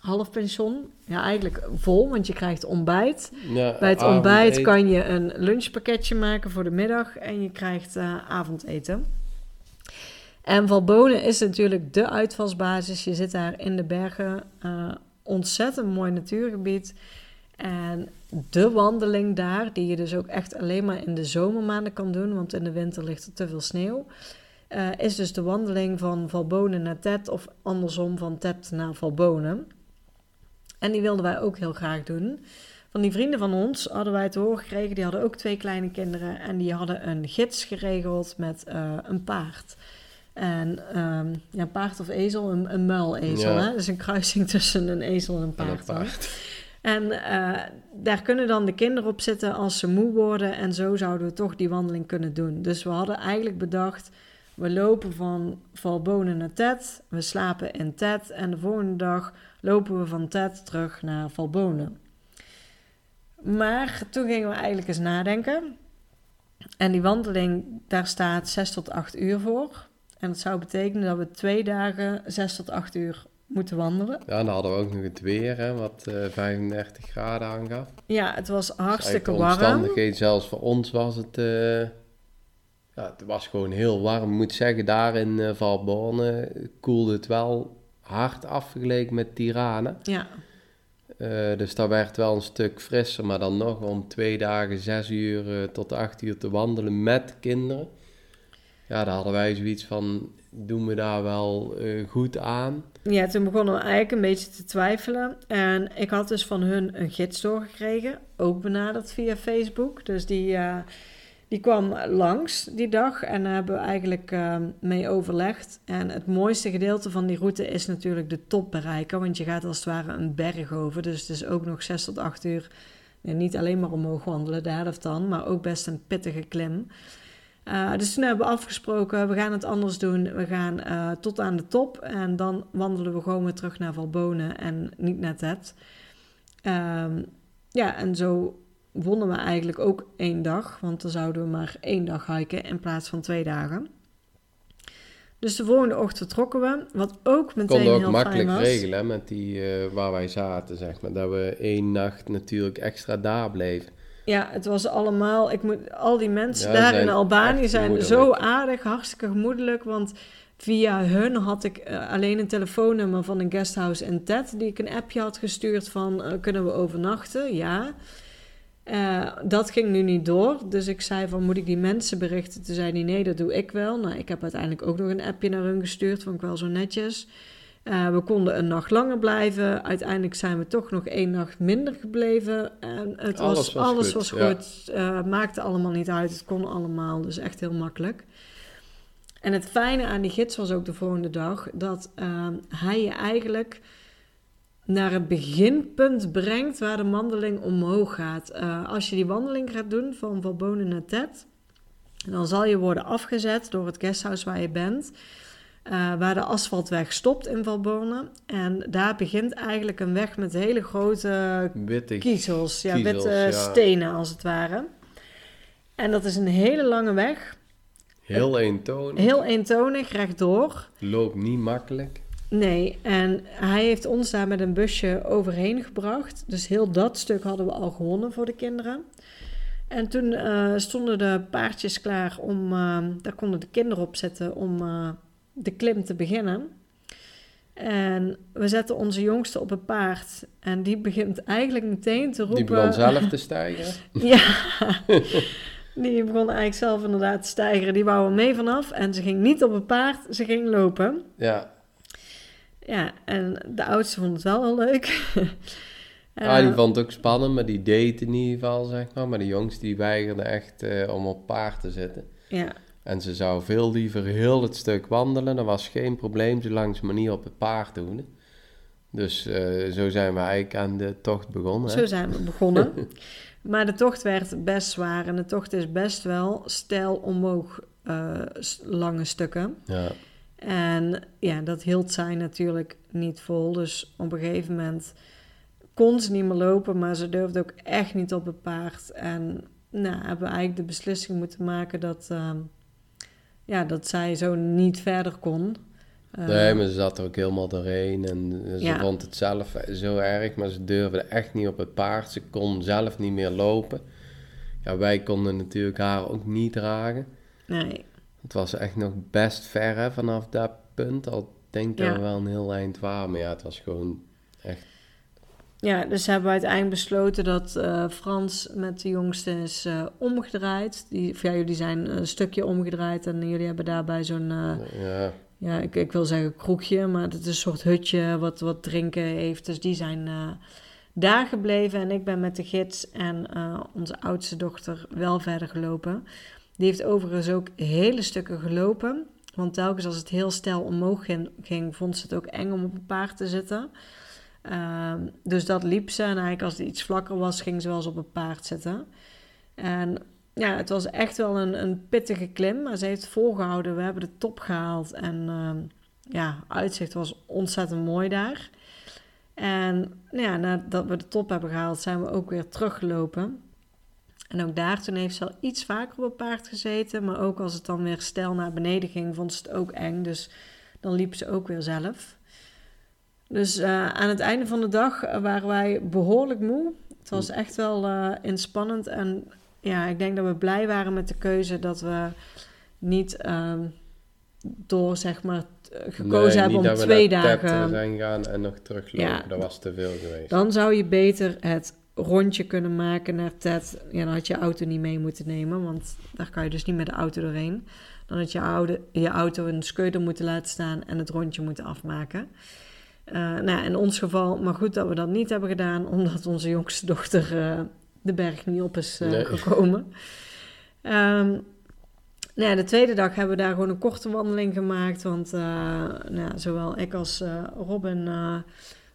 half pension. Ja, eigenlijk vol, want je krijgt ontbijt. Ja, Bij het ontbijt kan je een lunchpakketje maken voor de middag en je krijgt avondeten. En Valbonen is natuurlijk de uitvalsbasis. Je zit daar in de bergen. ontzettend mooi natuurgebied. En de wandeling daar, die je dus ook echt alleen maar in de zomermaanden kan doen, want in de winter ligt er te veel sneeuw, eh, is dus de wandeling van Valbonen naar Tet of andersom van Tet naar Valbonen. En die wilden wij ook heel graag doen. Van die vrienden van ons hadden wij te horen gekregen, die hadden ook twee kleine kinderen en die hadden een gids geregeld met eh, een paard. En ehm, ja, paard of ezel, een, een muilezel. Ja. Hè? Dus een kruising tussen een ezel en een En een paard. En eh, daar kunnen dan de kinderen op zitten als ze moe worden. En zo zouden we toch die wandeling kunnen doen. Dus we hadden eigenlijk bedacht, we lopen van Valbonen naar Ted. We slapen in Ted. En de volgende dag lopen we van Ted terug naar Valbonen. Maar toen gingen we eigenlijk eens nadenken. En die wandeling, daar staat 6 tot 8 uur voor. En dat zou betekenen dat we twee dagen 6 tot 8 uur moeten wandelen. Ja, dan hadden we ook nog het weer, hè, wat eh 35 graden aangaf. Ja, het was hartstikke warm. omstandigheden, zelfs voor ons was het... eh, ja, het was gewoon heel warm. Ik moet zeggen, daar in eh Valborne koelde het wel hard afgeleken met Tirana. Ja, Eh, dus dat werd wel een stuk frisser. Maar dan nog om twee dagen, zes uur eh, tot acht uur te wandelen met kinderen. Ja, daar hadden wij zoiets van, doen we daar wel eh, goed aan? Ja, toen begonnen we eigenlijk een beetje te twijfelen. En ik had dus van hun een gids doorgekregen, ook benaderd via Facebook. Dus die, eh, die kwam langs die dag en daar hebben we eigenlijk eh, mee overlegd. En het mooiste gedeelte van die route is natuurlijk de top bereiken, want je gaat als het ware een berg over. Dus het is ook nog 6 tot 8 uur, nee, niet alleen maar omhoog wandelen, de helft dan, maar ook best een pittige klim. Uh, dus toen hebben we afgesproken, we gaan het anders doen. We gaan uh, tot aan de top en dan wandelen we gewoon weer terug naar Valbonen en niet naar Ted. Um, ja, en zo wonnen we eigenlijk ook één dag, want dan zouden we maar één dag hiken in plaats van twee dagen. Dus de volgende ochtend vertrokken we, wat ook meteen Konden ook heel makkelijk fijn was. regelen met die uh, waar wij zaten, zeg maar. Dat we één nacht natuurlijk extra daar bleven. Ja, het was allemaal. Ik moet, al die mensen Ja, daar in Albanië zijn zo aardig, hartstikke gemoedelijk. Want via hun had ik eh, alleen een telefoonnummer van een guesthouse in Ted. Die ik een appje had gestuurd van eh, kunnen we overnachten? Ja. Eh, dat ging nu niet door. Dus ik zei van moet ik die mensen berichten? Toen zei die nee, dat doe ik wel. Nou, ik heb uiteindelijk ook nog een appje naar hun gestuurd. Vond ik wel zo netjes. Uh, we konden een nacht langer blijven. Uiteindelijk zijn we toch nog één nacht minder gebleven. En het Alles was, was alles goed, was ja. goed. Uh, maakte allemaal niet uit. Het kon allemaal. Dus echt heel makkelijk. En het fijne aan die gids was ook de volgende dag dat uh, hij je eigenlijk naar het beginpunt brengt waar de wandeling omhoog gaat. Uh, als je die wandeling gaat doen van Valbonen naar Ted, dan zal je worden afgezet door het guesthouse waar je bent. Uh, waar de asfaltweg stopt in Valborne. En daar begint eigenlijk een weg met hele grote Witte kiezels. Ja, kiezels, witte ja. stenen als het ware. En dat is een hele lange weg. Heel eentonig. Heel eentonig, rechtdoor. Loopt niet makkelijk. Nee, en hij heeft ons daar met een busje overheen gebracht. Dus heel dat stuk hadden we al gewonnen voor de kinderen. En toen eh, stonden de paardjes klaar om, eh, daar konden de kinderen op zetten om eh, de klim te beginnen. En we zetten onze jongste op een paard en die begint eigenlijk meteen te roepen... Die begon zelf te stijgen? ja, die begon eigenlijk zelf inderdaad te stijgen. Die wou er mee vanaf en ze ging niet op een paard, ze ging lopen. Ja. Ja, en de oudste vond het wel heel leuk. ah, die vond het ook spannend, maar die deed in ieder geval, zeg maar. Maar de jongste die weigerde echt uh, om op paard te zitten. Ja. En ze zou veel liever heel het stuk wandelen. Dat was geen probleem, zolang ze maar niet op het paard doen. Dus uh, zo zijn we eigenlijk aan de tocht begonnen. Zo zijn we begonnen. maar de tocht werd best zwaar. En de tocht is best wel stijl omhoog uh, lange stukken. Ja. En ja, dat hield zij natuurlijk niet vol. Dus op een gegeven moment kon ze niet meer lopen, maar ze durfde ook echt niet op het paard. En nou, hebben we eigenlijk de beslissing moeten maken dat, uh, ja, dat zij zo niet verder kon. Nee, maar ze zat er ook helemaal doorheen en ze ja. vond het zelf zo erg, maar ze durfde echt niet op het paard. Ze kon zelf niet meer lopen. Ja, wij konden natuurlijk haar ook niet dragen. Nee. Het was echt nog best ver hè, vanaf dat punt. Al denk ik wel een heel eind waren. Maar ja, het was gewoon echt... Ja, dus hebben we uiteindelijk besloten dat uh, Frans met de jongste is uh, omgedraaid. Die, ja, jullie zijn een stukje omgedraaid en jullie hebben daarbij zo'n... Uh, ja, ja ik, ik wil zeggen kroegje, maar het is een soort hutje wat, wat drinken heeft. Dus die zijn daar gebleven en ik ben met de gids en onze oudste dochter wel verder gelopen. Die heeft overigens ook hele stukken gelopen. Want telkens als het heel stijl omhoog ging, vond ze het ook eng om op een paard te zitten. Uh, dus dat liep ze. En eigenlijk als het iets vlakker was, ging ze wel eens op een paard zitten. En ja, het was echt wel een, een pittige klim. Maar ze heeft volgehouden. We hebben de top gehaald. En uh, ja, uitzicht was ontzettend mooi daar. En nou ja, nadat we de top hebben gehaald, zijn we ook weer teruggelopen. En ook daar toen heeft ze al iets vaker op een paard gezeten. Maar ook als het dan weer stijl naar beneden ging, vond ze het ook eng. Dus dan liep ze ook weer zelf. Dus uh, aan het einde van de dag waren wij behoorlijk moe. Het was echt wel uh, inspannend. En ja, ik denk dat we blij waren met de keuze dat we niet uh, door, zeg maar, gekozen nee, hebben om twee dagen... zijn gaan en nog teruglopen. Ja, dat was te veel geweest. Dan zou je beter het rondje kunnen maken naar Ted. Ja, dan had je auto niet mee moeten nemen, want daar kan je dus niet met de auto doorheen. Dan had je, oude, je auto een scooter moeten laten staan en het rondje moeten afmaken. Uh, nou, in ons geval, maar goed dat we dat niet hebben gedaan, omdat onze jongste dochter uh, de berg niet op is uh, nee. gekomen. Um, nou, de tweede dag hebben we daar gewoon een korte wandeling gemaakt, want nou, zowel ik als Robin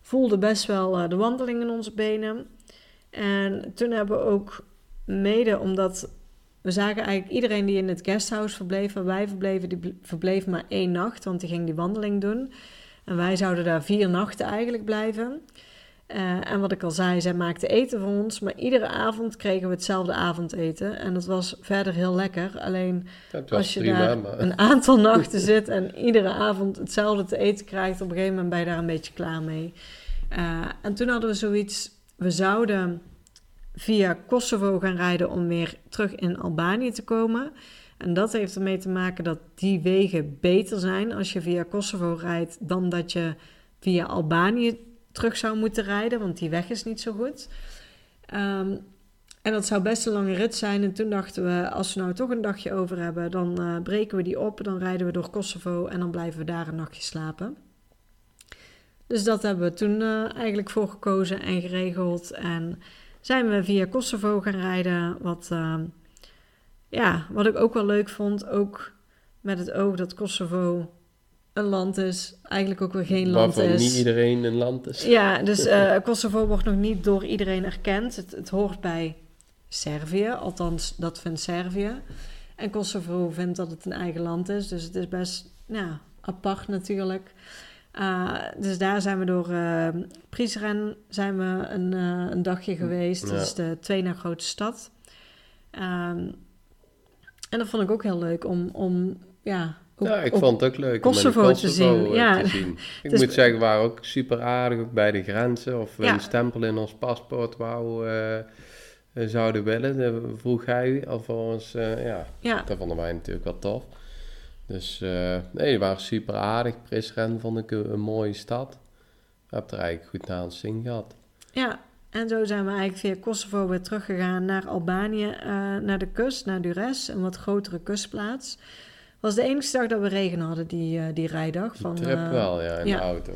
voelden best wel de wandeling in onze benen. En toen hebben we ook mede omdat we zagen eigenlijk iedereen die in het guesthouse verbleef, waar wij verbleven, die verbleef maar één nacht, want die ging die wandeling doen. En wij zouden daar vier nachten eigenlijk blijven. Uh, en wat ik al zei, zij maakte eten voor ons, maar iedere avond kregen we hetzelfde avondeten. En dat was verder heel lekker. Alleen als je prima, daar maar... een aantal nachten zit en iedere avond hetzelfde te eten krijgt, op een gegeven moment ben je daar een beetje klaar mee. Uh, en toen hadden we zoiets, we zouden via Kosovo gaan rijden om weer terug in Albanië te komen. En dat heeft ermee te maken dat die wegen beter zijn als je via Kosovo rijdt dan dat je via Albanië terug zou moeten rijden, want die weg is niet zo goed. Um, en dat zou best een lange rit zijn. En toen dachten we, als we nou toch een dagje over hebben, dan uh, breken we die op, dan rijden we door Kosovo en dan blijven we daar een nachtje slapen. Dus dat hebben we toen uh, eigenlijk voor gekozen en geregeld. En zijn we via Kosovo gaan rijden. Wat, uh, ja, wat ik ook wel leuk vond. Ook met het oog dat Kosovo een land is. Eigenlijk ook weer geen land Waarvan is. niet iedereen een land is. Ja, dus uh, Kosovo wordt nog niet door iedereen erkend. Het, het hoort bij Servië. Althans, dat vindt Servië. En Kosovo vindt dat het een eigen land is. Dus het is best ja, apart natuurlijk. Uh, dus daar zijn we door uh, Prizren zijn we een, uh, een dagje geweest. Ja. Dat is de tweede na grote stad. Um, en dat vond ik ook heel leuk om, om ja, ook- ja, ik vond het ook leuk Kosovo om in te zien, eh, ja. zien. Ik Dus- moet zeggen, we waren ook super aardig ook bij de grenzen. Of we Ja. een stempel in ons paspoort wou, eh, eh, zouden willen. Dat vroeg hij alvorens, eh ja, ja, dat vonden wij natuurlijk wel tof. Dus eh, nee, die waren super aardig. Prizren vond ik een, een mooie stad. Ik heb er eigenlijk goed naar ons zin gehad. ja. En zo zijn we eigenlijk via Kosovo weer teruggegaan naar Albanië, eh, naar de kust, naar Dures, een wat grotere kustplaats. was de enige dag dat we regen hadden, die, eh, die rijdag. Die Van, trip eh, wel, ja, in ja. de auto.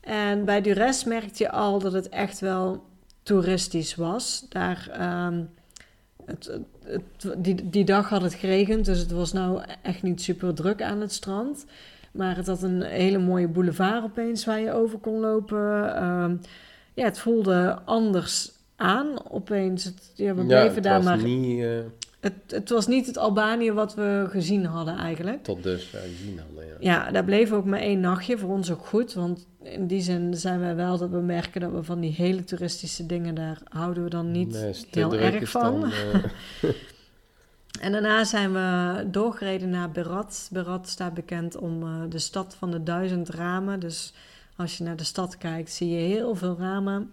En bij Dures merkte je al dat het echt wel toeristisch was. Daar, ehm, het, het, het- die, die dag had het geregend, dus het was nou echt niet super druk aan het strand. Maar het had een hele mooie boulevard opeens waar je over kon lopen. Ehm, ja, het voelde anders aan opeens. Het, ja, we bleven daar was maar... niet eh, Het, het was niet het Albanië wat we gezien hadden eigenlijk. tot dusver gezien hadden, ja. Ja, daar bleef ook maar één nachtje. Voor ons ook goed. Want in die zin zijn wij wel dat we merken dat we van die hele toeristische dingen, daar houden we dan niet Nee, heel erg van. dan, eh, En daarna zijn we doorgereden naar Berat. Berat staat bekend om eh, de stad van de duizend ramen. Dus als je naar de stad kijkt, zie je heel veel ramen.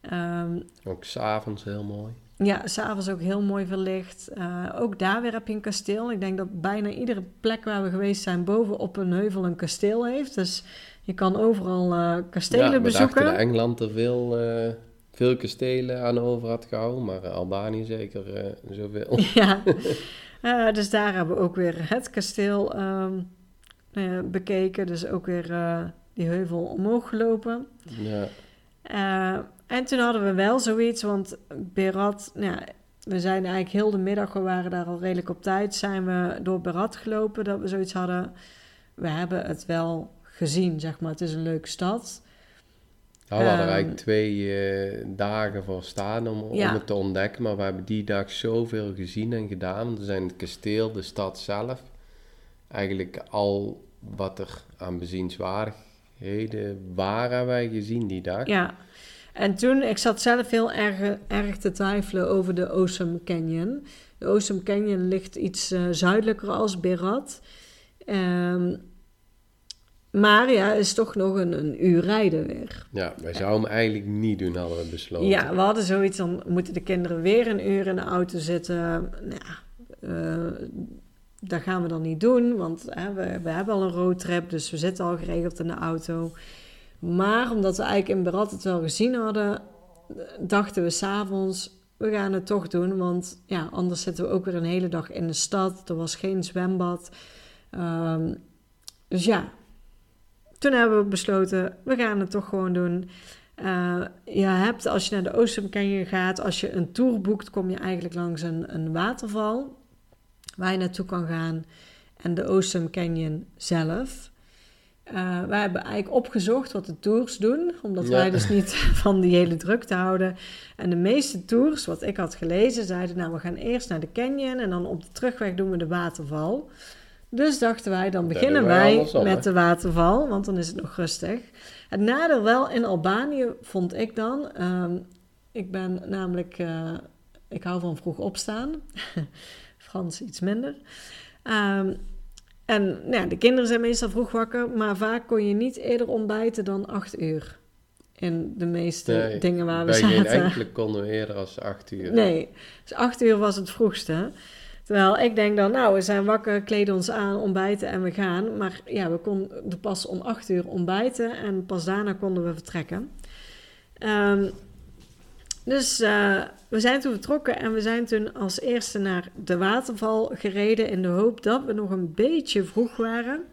Ehm, ook s'avonds heel mooi. ja, s'avonds ook heel mooi verlicht. Eh, ook daar weer heb je een kasteel. Ik denk dat bijna iedere plek waar we geweest zijn boven op een heuvel een kasteel heeft. Dus je kan overal eh, kastelen ja, bezoeken. dat Engeland er veel, eh, veel kastelen aan over had gehouden, maar Albanië zeker zoveel. Ja, dus daar hebben we ook weer het kasteel ehm, eh, bekeken. Dus ook weer die heuvel omhoog gelopen. ja, Eh, en toen hadden we wel zoiets, want Berat, nou ja, we zijn eigenlijk heel de middag, we waren daar al redelijk op tijd, zijn we door Berat gelopen, dat we zoiets hadden. We hebben het wel gezien, zeg maar. Het is een leuke stad. Nou, we hadden er Ehm, eigenlijk twee eh, dagen voor staan om, Ja. om het te ontdekken, maar we hebben die dag zoveel gezien en gedaan. We zijn het kasteel, de stad zelf, eigenlijk al wat er aan bezienswaardigheden waren wij gezien die dag. Ja. En toen, ik zat zelf heel erg, erg te twijfelen over de Osum Canyon. De Osum Canyon ligt iets eh, zuidelijker als Berat. Ehm, maar ja, is toch nog een, een uur rijden weer. Ja, wij zouden hem eigenlijk niet doen, hadden we besloten. Ja, we hadden zoiets, dan moeten de kinderen weer een uur in de auto zitten. Nou, ja, eh, dat gaan we dan niet doen, want hè, we, hebben al een roadtrip, dus we zitten al geregeld in de auto. Maar omdat we eigenlijk in Berat het wel gezien hadden, dachten we s'avonds, we gaan het toch doen. Want ja, anders zitten we ook weer een hele dag in de stad. Er was geen zwembad. Ehm, dus ja, toen hebben we besloten, we gaan het toch gewoon doen. Eh, je hebt, als je naar de Canyon gaat, als je een tour boekt, kom je eigenlijk langs een, een waterval waar je naartoe kan gaan. En de Ocean Canyon zelf. Eh, wij hebben eigenlijk opgezocht wat de tours doen, omdat Ja. wij dus niet van die hele drukte houden. En de meeste tours, wat ik had gelezen, zeiden nou we gaan eerst naar de canyon en dan op de terugweg doen we de waterval. Dus dachten wij, dan beginnen wij met de waterval, want dan is het nog rustig. Het nadeel wel in Albanië vond ik dan, ehm, ik ben namelijk, eh, ik hou van vroeg opstaan, Frans iets minder. Ehm, en nou ja, de kinderen zijn meestal vroeg wakker, maar vaak kon je niet eerder ontbijten dan acht uur. In de meeste Nee, dingen waar we Bij geen zaten. enkele konden we eerder als acht uur. Nee, dus acht uur was het vroegste. Terwijl ik denk dan, nou, we zijn wakker, kleden ons aan, ontbijten en we gaan. Maar ja, we konden pas om acht uur ontbijten en pas daarna konden we vertrekken. Ehm, dus eh, we zijn toen vertrokken en we zijn toen als eerste naar de waterval gereden in de hoop dat we nog een beetje vroeg waren.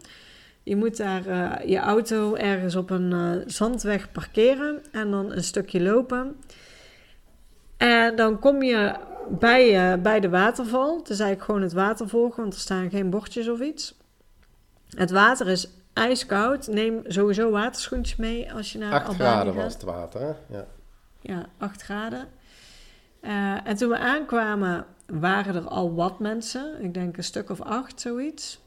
Je moet daar eh, je auto ergens op een eh, zandweg parkeren en dan een stukje lopen. En dan kom je bij, bij de waterval. Het is eigenlijk gewoon het water volgen, want er staan geen bordjes of iets. Het water is ijskoud. Neem sowieso waterschoentjes mee als je naar 8 Albanië graden gaat. was het water? Ja. Ja, 8 graden. Eh, en toen we aankwamen, waren er al wat mensen. Ik denk een stuk of acht, zoiets.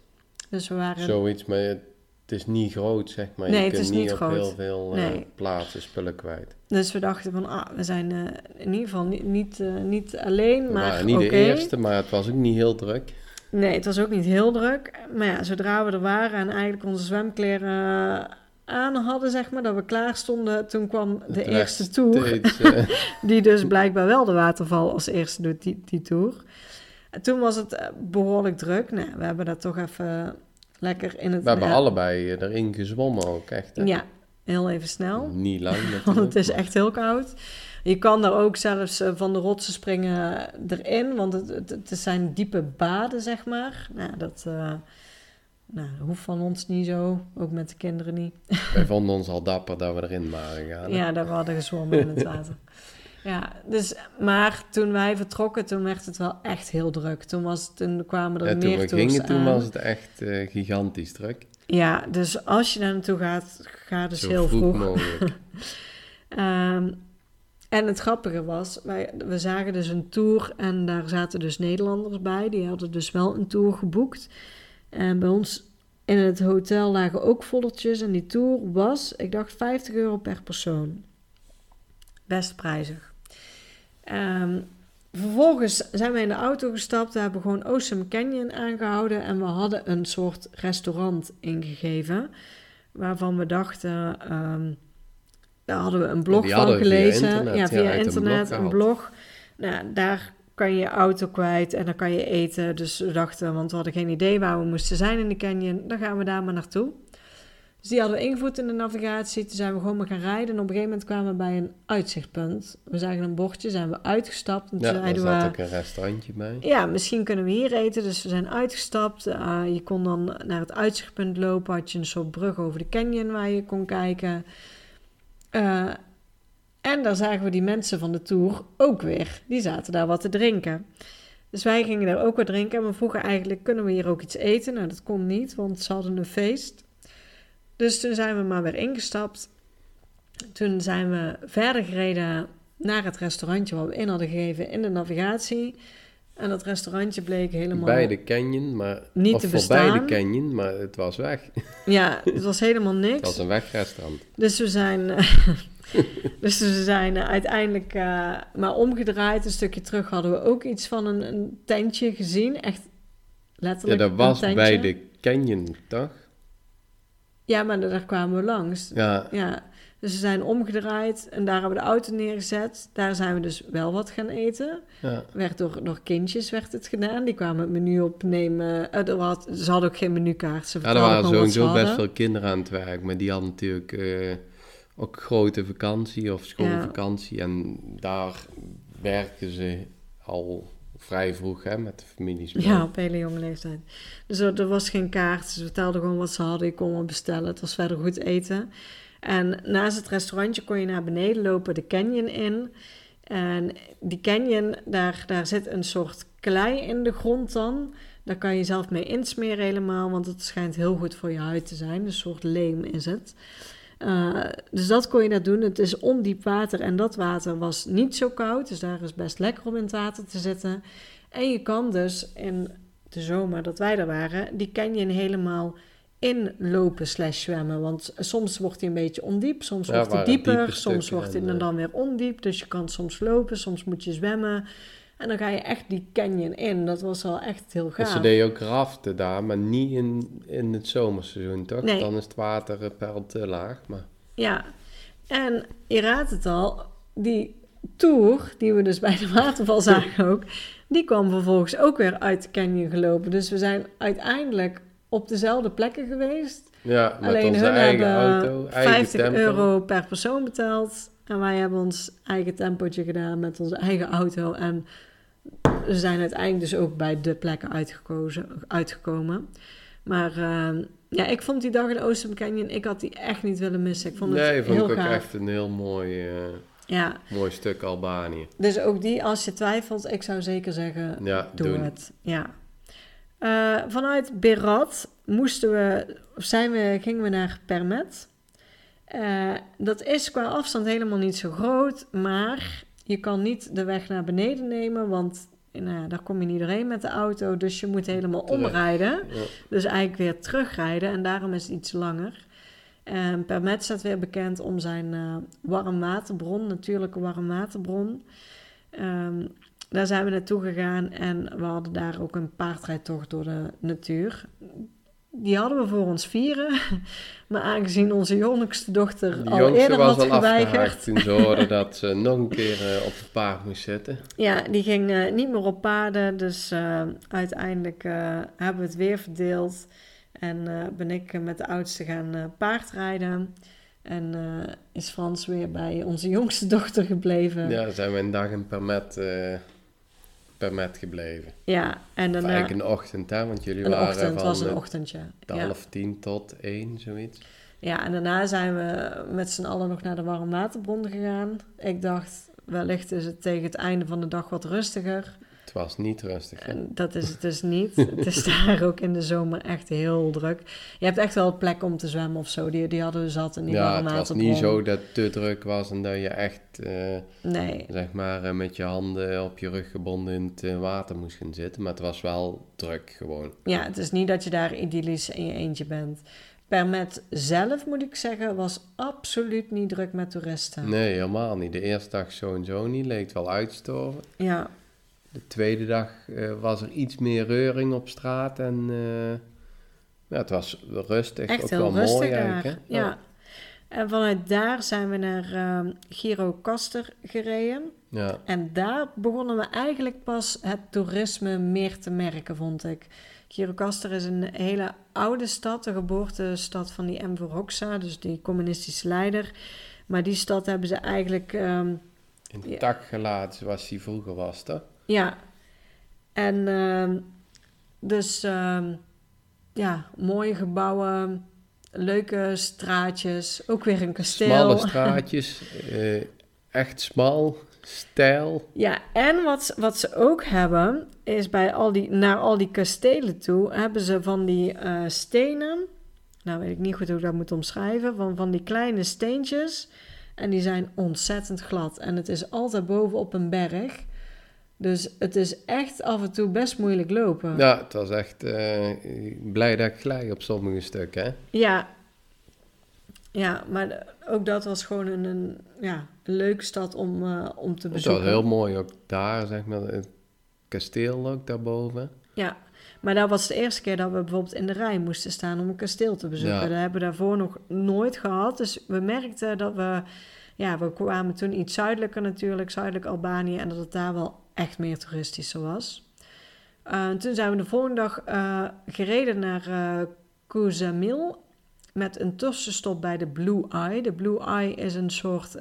Dus we waren... Zoiets, maar het is niet groot, zeg maar. Nee, je het kunt is niet niet op heel veel eh, plaatsen spullen kwijt. Dus we dachten van, ah, we zijn eh, in ieder geval niet, niet, niet alleen, We maar niet de eerste, maar het was ook niet heel druk. Nee, het was ook niet heel druk. Maar ja, zodra we er waren en eigenlijk onze zwemkleren aan hadden, zeg maar, dat we klaar stonden, toen kwam de eerste tour. steeds, Die dus blijkbaar wel de waterval als eerste doet, die, die tour. En toen was het eh, behoorlijk druk. Nou, we hebben dat toch even lekker in het... we hebben allebei eh, erin gezwommen ook, echt. hè? Ja, heel even snel. Niet lang. Want het is echt heel koud. Je kan daar ook zelfs eh, van de rotsen springen erin, want het, het, het zijn diepe baden, zeg maar. Nou, dat nou, dat hoeft van ons niet zo, ook met de kinderen niet. Wij vonden ons al dapper dat we erin waren gegaan. hè? Ja, dat we hadden gezwommen in het water. Ja, dus, maar toen wij vertrokken, toen werd het wel echt heel druk. Toen, was het, toen kwamen er Ja, toen meer we gingen, toen was het echt eh, gigantisch druk. Ja, dus als je daar naartoe gaat, ga dus Zo heel vroeg, vroeg. mogelijk. Ehm, en het grappige was, wij, we zagen dus een tour en daar zaten dus Nederlanders bij. Die hadden dus wel een tour geboekt. En bij ons in het hotel lagen ook foldertjes en die tour was, ik dacht, 50 euro per persoon. Best prijzig. Ehm, vervolgens zijn we in de auto gestapt. We hebben gewoon Awesome Canyon aangehouden. En we hadden een soort restaurant ingegeven. Waarvan we dachten... ehm, daar hadden we een blog van via gelezen. internet, ja, via uit een internet, blog een blog. Nou, daar kan je je auto kwijt en dan kan je eten. Dus we dachten, want we hadden geen idee waar we moesten zijn in de canyon. Dan gaan we daar maar naartoe. Dus die hadden we ingevoerd in de navigatie. Toen zijn we gewoon maar gaan rijden. En op een gegeven moment kwamen we bij een uitzichtpunt. We zagen een bordje, zijn we uitgestapt. En toen Ja, daar zeiden zat we... ook een restaurantje bij. Ja, misschien kunnen we hier eten. Dus we zijn uitgestapt. Eh, je kon dan naar het uitzichtpunt lopen. Had je een soort brug over de canyon waar je kon kijken. En daar zagen we die mensen van de tour ook weer. Die zaten daar wat te drinken. Dus wij gingen daar ook wat drinken. En we vroegen eigenlijk, kunnen we hier ook iets eten? Nou, dat kon niet, want ze hadden een feest. Dus toen zijn we maar weer ingestapt. Toen zijn we verder gereden naar het restaurantje wat we in hadden gegeven in de navigatie. En dat restaurantje bleek helemaal... Bij de canyon, maar... Niet of te voorbij de canyon, maar het was weg. Ja, het was helemaal Het niks. was een wegrestaurant. Dus we zijn, dus we zijn eh, uiteindelijk eh, maar omgedraaid. Een stukje terug hadden we ook iets van een, een tentje gezien. Echt Ja, letterlijk dat was een bij de canyon, toch? Ja, maar daar kwamen we langs. Ja, Ja, dus we zijn omgedraaid en daar hebben we de auto neergezet. Daar zijn we dus wel wat gaan eten. ja. Werd door, door kindjes werd het gedaan. Die kwamen het menu opnemen. Eh, er had, ze hadden ook geen menukaart. Ze ja er waren ze sowieso best veel kinderen aan het werk, maar die hadden natuurlijk eh, ook grote vakantie of schoolvakantie. En daar werken ze al vrij vroeg hè, met de families. Ja, op hele jonge leeftijd. Dus er, er was geen kaart. Ze vertelden gewoon wat ze hadden. Je kon wat bestellen. Het was verder goed eten. En naast het restaurantje kon je naar beneden lopen, de canyon in. En die canyon, daar, daar zit een soort klei in de grond dan. Daar kan je zelf mee insmeren helemaal, want het schijnt heel goed voor je huid te zijn. Een soort leem is het. Eh, dus dat kon je daar doen. Het is ondiep water en dat water was niet zo koud. Dus daar is best lekker om in het water te zitten. En je kan dus in de zomer dat wij er waren, die canyon helemaal inlopen slash zwemmen. Want soms wordt hij een beetje ondiep, soms Ja, wordt hij dieper, diepe soms wordt hij eh, dan weer ondiep. Dus je kan soms lopen, soms moet je zwemmen. En dan ga je echt die canyon in. Dat was wel echt heel En gaaf. ze deden ook raften daar, maar niet in, in het zomerseizoen, toch? Nee. Dan is het water eh, per te laag. Maar Ja, en je raadt het al, die tour, die we dus bij de waterval zagen ook, die kwam vervolgens ook weer uit de canyon gelopen. Dus we zijn uiteindelijk op dezelfde plekken geweest. ja, met Alleen onze hun eigen hebben auto, eigen 50 tempo. euro per persoon betaald. En wij hebben ons eigen tempootje gedaan met onze eigen auto. En we zijn uiteindelijk dus ook bij de plekken uitgekozen, uitgekomen. Maar eh, ja, ik vond die dag in Ocean Canyon, ik had die echt niet willen missen. Ik vond het Nee, vond heel ik ook gaaf. echt een heel mooi, eh, Ja, mooi stuk Albanië. dus ook die, als je twijfelt, ik zou zeker zeggen, Ja, doe doen. het. Ja. Eh, vanuit Berat moesten we, of zijn we, gingen we naar Permet. Eh, dat is qua afstand helemaal niet zo groot, maar je kan niet de weg naar beneden nemen, want nou, daar kom je niet doorheen met de auto, dus je moet helemaal Terug. omrijden. Ja. Dus eigenlijk weer terugrijden en daarom is het iets langer. En Permet staat weer bekend om zijn eh warmwaterbron, natuurlijke warmwaterbron. Ehm daar zijn we naartoe gegaan en we hadden daar ook een paardrijdtocht door de natuur. Die hadden we voor ons vieren, maar aangezien onze jongste dochter De al eerder was had al geweigerd, toen ze hoorden dat ze nog een keer eh, op het paard moest zitten. ja, die ging eh, niet meer op paarden, dus eh, uiteindelijk hebben we het weer verdeeld en ben ik met de oudste gaan paardrijden. En is Frans weer bij onze jongste dochter gebleven. Ja, zijn we een dag in Permet, eh Permet gebleven. Ja, en daarna... eigenlijk een ochtend, hè? Want jullie Een waren ochtend, van was een ochtendje. de Ja. half tien tot één, zoiets. ja, en daarna zijn we met z'n allen nog naar de warmwaterbron gegaan. Ik dacht, wellicht is het tegen het einde van de dag wat rustiger. Het was niet rustig. hè? En dat is het dus niet. het is daar ook in de zomer echt heel druk. Je hebt echt wel plek om te zwemmen of zo. Die, die hadden we zat in die Ja, het was niet zo dat het te druk was en dat je echt, eh, Nee, zeg maar, eh, met je handen op je rug gebonden in het eh, water moest gaan zitten. Maar het was wel druk gewoon. ja, het is niet dat je daar idyllisch in je eentje bent. Permet zelf, moet ik zeggen, was absoluut niet druk met toeristen. Nee, helemaal niet. De eerste dag zo en zo niet. Leek wel uitgestorven. Ja, De tweede dag eh, was er iets meer reuring op straat en eh, ja, het was rustig. echt ook heel wel rustig mooi daar. hè? Ja. En vanuit daar zijn we naar ehm Giro Kaster gereden. Ja. En daar begonnen we eigenlijk pas het toerisme meer te merken, vond ik. Girocaster is een hele oude stad, de geboortestad van die Enver Hoxha, dus die communistische leider. Maar die stad hebben ze eigenlijk, In Ja. tak gelaten zoals die vroeger was, toch? Ja. En ehm, dus, ehm, ja, mooie gebouwen, leuke straatjes, ook weer een kasteel. Smalle straatjes, eh, echt smal, stijl. Ja, en wat, wat ze ook hebben, is bij al die, naar al die kastelen toe, hebben ze van die eh, stenen, nou weet ik niet goed hoe ik dat moet omschrijven, van, van die kleine steentjes. En die zijn ontzettend glad. En het is altijd boven op een berg. Dus het is echt af en toe best moeilijk lopen. Ja, het was echt eh, blij dat ik gelijk op sommige stukken. Hè? Ja, ja maar ook dat was gewoon een, een, ja, een leuke stad om, eh, om te Het bezoeken. was heel mooi ook daar, zeg maar, het kasteel ook daarboven. Ja, maar dat was de eerste keer dat we bijvoorbeeld in de rij moesten staan om een kasteel te bezoeken. Ja. Dat hebben we daarvoor nog nooit gehad. Dus we merkten dat we, ja, we kwamen toen iets zuidelijker natuurlijk, zuidelijk Albanië, en dat het daar wel echt meer toeristischer was. Eh, toen zijn we de volgende dag eh, gereden naar Kuzamil met een tussenstop bij de Blue Eye. De Blue Eye is een soort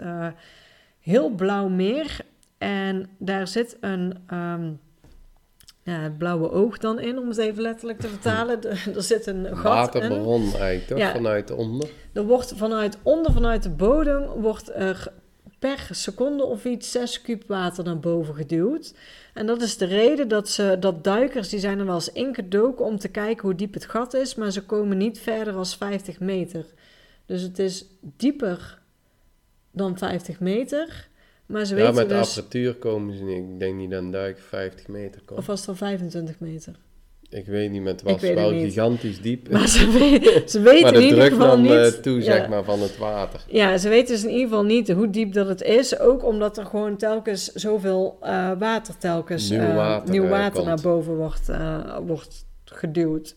heel blauw meer en daar zit een... ehm, ja, het blauwe oog dan in, om het even letterlijk te vertalen. Er zit een gat in. Waterbron eigenlijk, toch? Ja. Vanuit onder. Er wordt vanuit onder, vanuit de bodem, wordt er per seconde of iets 6 kuub water naar boven geduwd. En dat is de reden dat, ze, dat duikers, die zijn er wel eens ingedoken om te kijken hoe diep het gat is, maar ze komen niet verder dan 50 meter. Dus het is dieper dan 50 meter, maar ze Ja, weten met de dus... apparatuur komen ze niet. Ik denk niet dat een duik 50 meter komt. Of was het al 25 meter? Ik weet niet, Ik was wel gigantisch diep. Maar ze, we- ze weten maar in de ieder druk geval nam niet... eh, toe, Ja. zeg maar, van het water. Ja, ze weten dus in ieder geval niet hoe diep dat het is. Ook omdat er gewoon telkens zoveel eh, water telkens... Nieuw eh, water, nieuw eh, water komt. naar boven wordt, eh, wordt geduwd.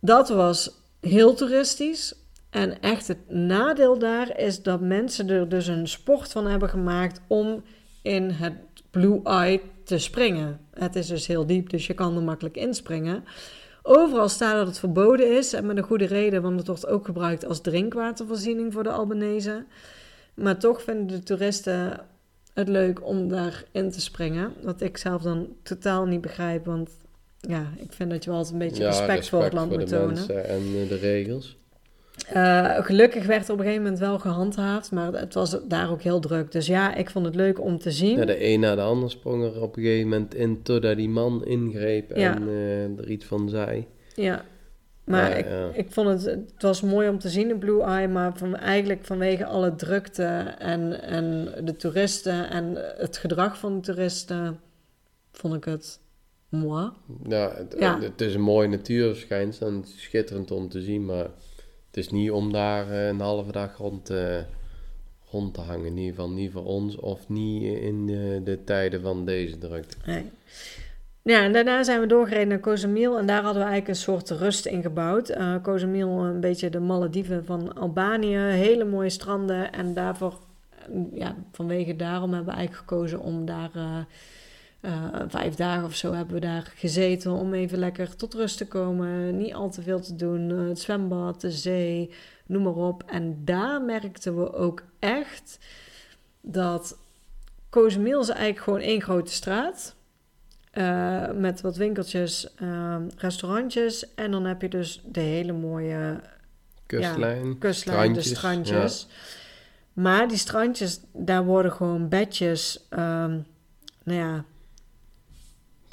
Dat was heel toeristisch. En echt het nadeel daar is dat mensen er dus een sport van hebben gemaakt om in het Blue Eye te springen. Het is dus heel diep, dus je kan er makkelijk inspringen. Overal staat dat het verboden is en met een goede reden, want het wordt ook gebruikt als drinkwatervoorziening voor de Albanese. Maar toch vinden de toeristen het leuk om daarin te springen. Wat ik zelf dan totaal niet begrijp, want ja, ik vind dat je wel eens een beetje Ja, respect, voor het land voor moet de tonen. mensen en eh, de regels. Eh, gelukkig werd er op een gegeven moment wel gehandhaafd, maar het was daar ook heel druk. Dus ja, ik vond het leuk om te zien. Ja, de een na de ander sprong er op een gegeven moment in totdat die man ingreep Ja. en eh, er iets van zei. Ja, maar Ja, ik, ik vond het, het was mooi om te zien in Blue Eye, maar van, eigenlijk vanwege alle drukte en, en de toeristen en het gedrag van de toeristen, vond ik het moi. Ja, het, het is een mooi natuurverschijnsel en schitterend om te zien, maar het is niet om daar eh, een halve dag rond te, rond te hangen. In ieder geval niet voor ons of niet in de, de tijden van deze drukte. Nee. Ja, en daarna zijn we doorgereden naar Cozumel en daar hadden we eigenlijk een soort rust in gebouwd. Uh, Cozumel, een beetje de Malediven van Albanië, hele mooie stranden en daarvoor, ja, vanwege daarom hebben we eigenlijk gekozen om daar uh, vijf dagen of zo hebben we daar gezeten om even lekker tot rust te komen, niet al te veel te doen, het zwembad, de zee, noem maar op. En daar merkten we ook echt dat Cozumel is eigenlijk gewoon één grote straat uh, met wat winkeltjes, uh, restaurantjes. En dan heb je dus de hele mooie kustlijn, ja, kustlijn de strandjes. Ja. Maar die strandjes, daar worden gewoon bedjes, um, nou ja...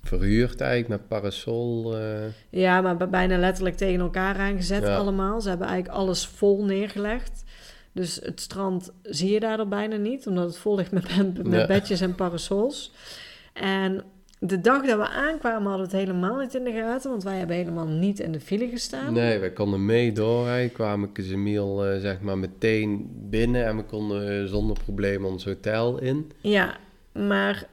Verhuurd eigenlijk met parasol. Uh... Ja, maar bijna letterlijk tegen elkaar aangezet ja. allemaal. Ze hebben eigenlijk alles vol neergelegd. Dus het strand zie je daardoor bijna niet, omdat het vol ligt met, met bedjes en parasols. En de dag dat we aankwamen hadden we het helemaal niet in de gaten, want wij hebben helemaal niet in de file gestaan. Nee, wij konden mee doorrijden, kwamen Kazemiel uh, zeg maar meteen binnen en we konden uh, zonder probleem ons hotel in. Ja, maar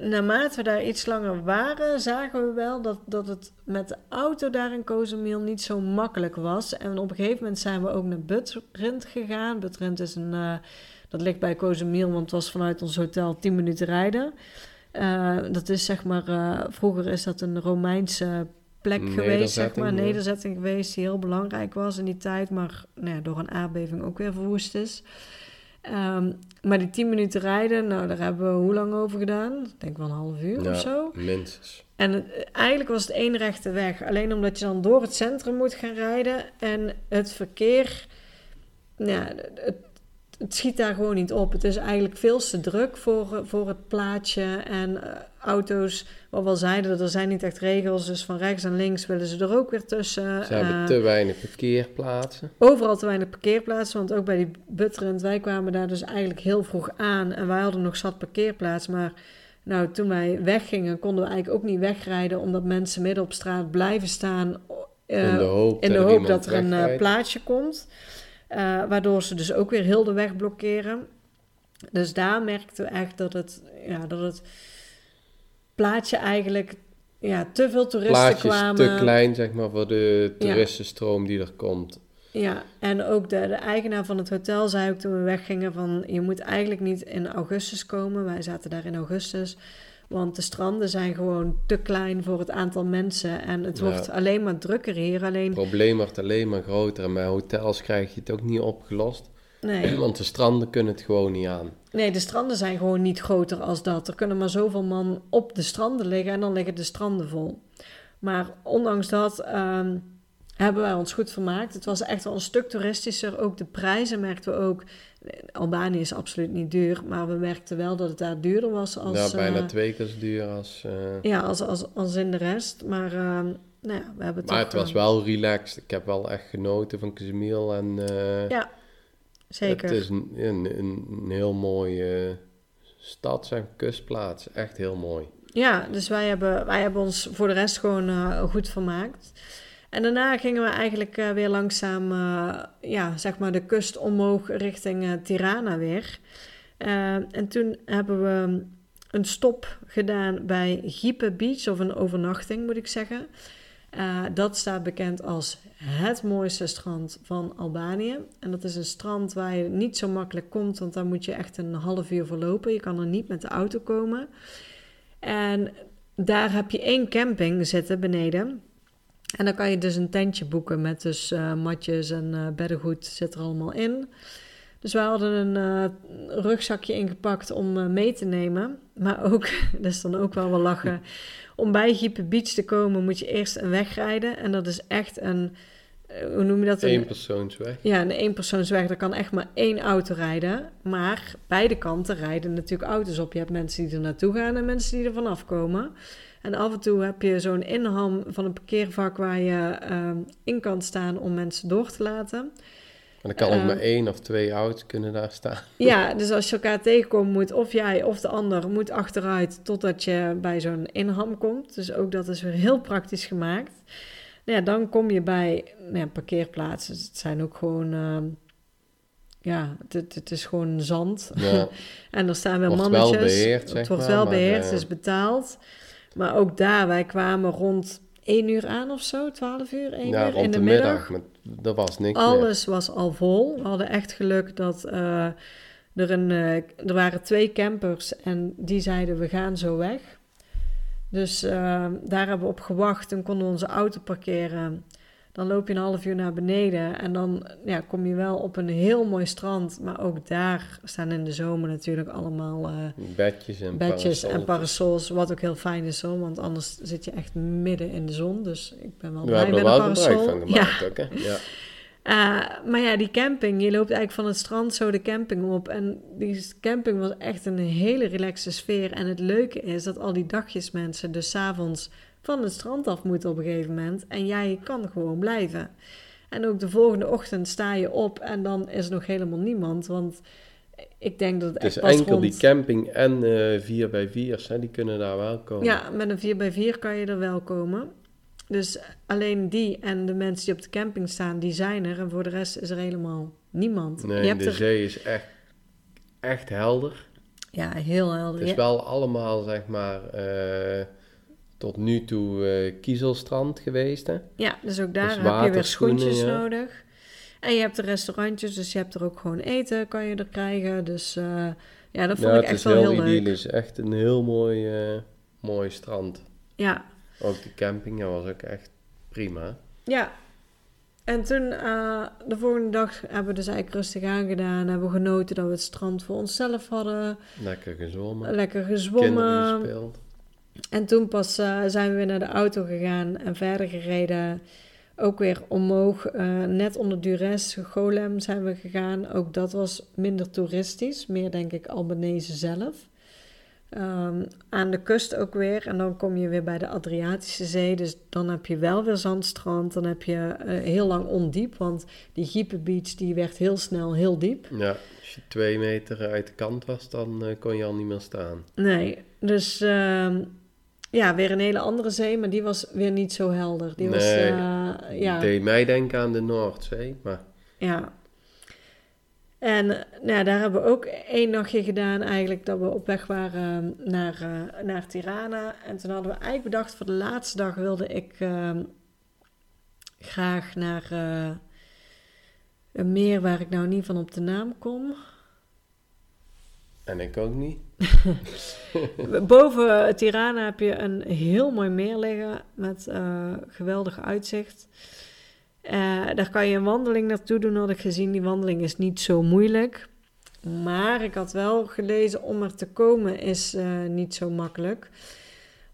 naarmate we daar iets langer waren, zagen we wel dat, dat het met de auto daar in Cozumel niet zo makkelijk was. En op een gegeven moment zijn we ook naar Butrint gegaan. Butrint is een, uh, dat ligt bij Cozumel, want het was vanuit ons hotel 10 minuten rijden. Uh, dat is zeg maar, uh, vroeger is dat een Romeinse plek geweest, zeg maar, een nederzetting geweest die heel belangrijk was in die tijd, maar nou ja, door een aardbeving ook weer verwoest is. Um, maar die tien minuten rijden, nou, daar hebben we hoe lang over gedaan? Ik denk wel een half uur ja, of zo. minstens. En het, eigenlijk was het één rechte weg. Alleen omdat je dan door het centrum moet gaan rijden en het verkeer... Ja, het, het schiet daar gewoon niet op. Het is eigenlijk veel te druk voor, voor het plaatje. En uh, auto's, wat we al zeiden, er zijn niet echt regels. Dus van rechts en links willen ze er ook weer tussen. Ze uh, hebben te weinig parkeerplaatsen. Overal te weinig parkeerplaatsen. Want ook bij die Butterend, wij kwamen daar dus eigenlijk heel vroeg aan. En wij hadden nog zat parkeerplaats. Maar nou, toen wij weggingen, konden we eigenlijk ook niet wegrijden. Omdat mensen midden op straat blijven staan. Uh, in de hoop, in de hoop dat er een plaatsje komt. Uh, waardoor ze dus ook weer heel de weg blokkeren. Dus daar merkten we echt dat het, ja, dat het plaatje eigenlijk ja, te veel toeristen Plaatjes kwamen. te klein, zeg maar, voor de toeristenstroom ja. die er komt. Ja, en ook de, de eigenaar van het hotel zei ook toen we weggingen van... je moet eigenlijk niet in augustus komen. Wij zaten daar in augustus. Want de stranden zijn gewoon te klein voor het aantal mensen. En het wordt alleen maar drukker hier. Alleen... Het probleem wordt alleen maar groter. En bij hotels krijg je het ook niet opgelost. Nee. Want de stranden kunnen het gewoon niet aan. Nee, de stranden zijn gewoon niet groter als dat. Er kunnen maar zoveel man op de stranden liggen en dan liggen de stranden vol. Maar ondanks dat um, hebben wij ons goed vermaakt. Het was echt wel een stuk toeristischer. Ook de prijzen merkten we ook. Albanië is absoluut niet duur, maar we merkten wel dat het daar duurder was als... Ja, bijna uh, twee keer zo duur als... Uh... Ja, als, als, als in de rest. Maar uh, nou ja, we hebben Maar toch, het was wel relaxed. Ik heb wel echt genoten van Kazemiel en... ja, zeker. Het is een, een, een heel mooie stad, zijn kustplaats. Echt heel mooi. Ja, dus wij hebben, wij hebben ons voor de rest gewoon goed vermaakt. En daarna gingen we eigenlijk uh, weer langzaam uh, ja, zeg maar de kust omhoog richting uh, Tirana weer. en toen hebben we een stop gedaan bij Gipe Beach, of een overnachting moet ik zeggen. dat staat bekend als het mooiste strand van Albanië. En dat is een strand waar je niet zo makkelijk komt, want daar moet je echt een half uur voor lopen. Je kan er niet met de auto komen. En daar heb je één camping zitten beneden. En dan kan je dus een tentje boeken met dus uh, matjes en uh, beddengoed zit er allemaal in. Dus we hadden een uh, rugzakje ingepakt om mee te nemen. Maar ook, dat is dan ook wel wel lachen. Om bij Gipe Beach te komen moet je eerst een weg rijden. En dat is echt een, hoe noem je dat? Een eenpersoonsweg. Ja, een eenpersoonsweg. Daar kan echt maar één auto rijden. Maar beide kanten rijden natuurlijk auto's op. Je hebt mensen die er naartoe gaan en mensen die er vanaf komen. En af en toe heb je zo'n inham van een parkeervak waar je uh, in kan staan om mensen door te laten. En dan kan ook uh, maar één of twee auto's kunnen daar staan. Ja, dus als je elkaar tegenkomt, moet of jij of de ander moet achteruit totdat je bij zo'n inham komt. Dus ook dat is weer heel praktisch gemaakt. Nou ja, dan kom je bij nou ja, parkeerplaatsen. Het zijn ook gewoon uh, ja, het, is gewoon zand. Ja. en er staan wel mannetjes. beheerd, zeg het wordt wel maar, beheerd, eh, het is betaald. Maar ook daar, wij kwamen rond 1 uur aan of zo, 12 uur, 1 ja, uur rond in de, de middag. middag. Er was niks meer. Alles was al vol. We hadden echt geluk dat eh, er, een, eh, er waren twee campers en die zeiden we gaan zo weg. Dus eh, daar hebben we op gewacht en konden we onze auto parkeren. Dan loop je een half uur naar beneden en dan ja, kom je wel op een heel mooi strand. Maar ook daar staan in de zomer natuurlijk allemaal eh, Bedjes en bedjes en parasols. Wat ook heel fijn is zo, want anders zit je echt midden in de zon. Dus ik ben wel We blij met een parasol. van Ja. ook, hè? Ja. Uh, maar ja, die camping, je loopt eigenlijk van het strand zo de camping op. En die camping was echt een hele relaxe sfeer. En het leuke is dat al die dagjesmensen dus 's avonds van het strand af moeten op een gegeven moment. En jij kan gewoon blijven. En ook de volgende ochtend sta je op en dan is er nog helemaal niemand. Want ik denk dat het, Het is enkel rond... die camping en eh 4x4's, hè, die kunnen daar wel komen. Ja, met een 4x4 kan je er wel komen. Dus alleen die en de mensen die op de camping staan, die zijn er. En voor de rest is er helemaal niemand. Nee, je hebt de er... zee is echt, echt helder. Ja, heel helder. Het is wel allemaal, zeg maar, eh, tot nu toe eh, kiezelstrand geweest, hè? Ja, dus ook daar Dus heb je weer schoentjes ja. nodig. En je hebt de restaurantjes, dus je hebt er ook gewoon eten, kan je er krijgen. Dus eh, ja, dat vond ja, ik het echt is wel heel heel leuk. idyllisch. Echt een heel mooi, eh, mooi strand. Ja, Ook de camping, dat was ook echt prima. ja. En toen, de volgende dag, hebben we dus eigenlijk rustig aangedaan. Hebben we genoten dat we het strand voor onszelf hadden. Lekker gezwommen. Lekker Kinderen gezwommen. gespeeld. En toen pas eh, zijn we weer naar de auto gegaan en verder gereden. Ook weer omhoog, eh, net onder Dures, Golem zijn we gegaan. Ook dat was minder toeristisch, meer denk ik Albanese zelf. Ehm, aan de kust ook weer. En dan kom je weer bij de Adriatische Zee. Dus dan heb je wel weer zandstrand. Dan heb je eh, heel lang ondiep. Want die Giepenbeach die werd heel snel heel diep. Ja, als je twee meter uit de kant was, dan kon je al niet meer staan. Nee, dus ehm, ja, weer een hele andere zee. Maar die was weer niet zo helder. Die was, eh, ja, deed mij denken aan de Noordzee, maar ja. En nou, ja, daar hebben we ook één nachtje gedaan eigenlijk. Dat we op weg waren naar, eh, naar Tirana. En toen hadden we eigenlijk bedacht voor de laatste dag wilde ik ehm, graag naar eh, een meer waar ik nou niet van op de naam kom. en ik ook niet. Boven Tirana heb je een heel mooi meer liggen met eh, geweldig uitzicht. Eh, daar kan je een wandeling naartoe doen, had ik gezien. Die wandeling is niet zo moeilijk. Maar ik had wel gelezen, om er te komen is eh, niet zo makkelijk.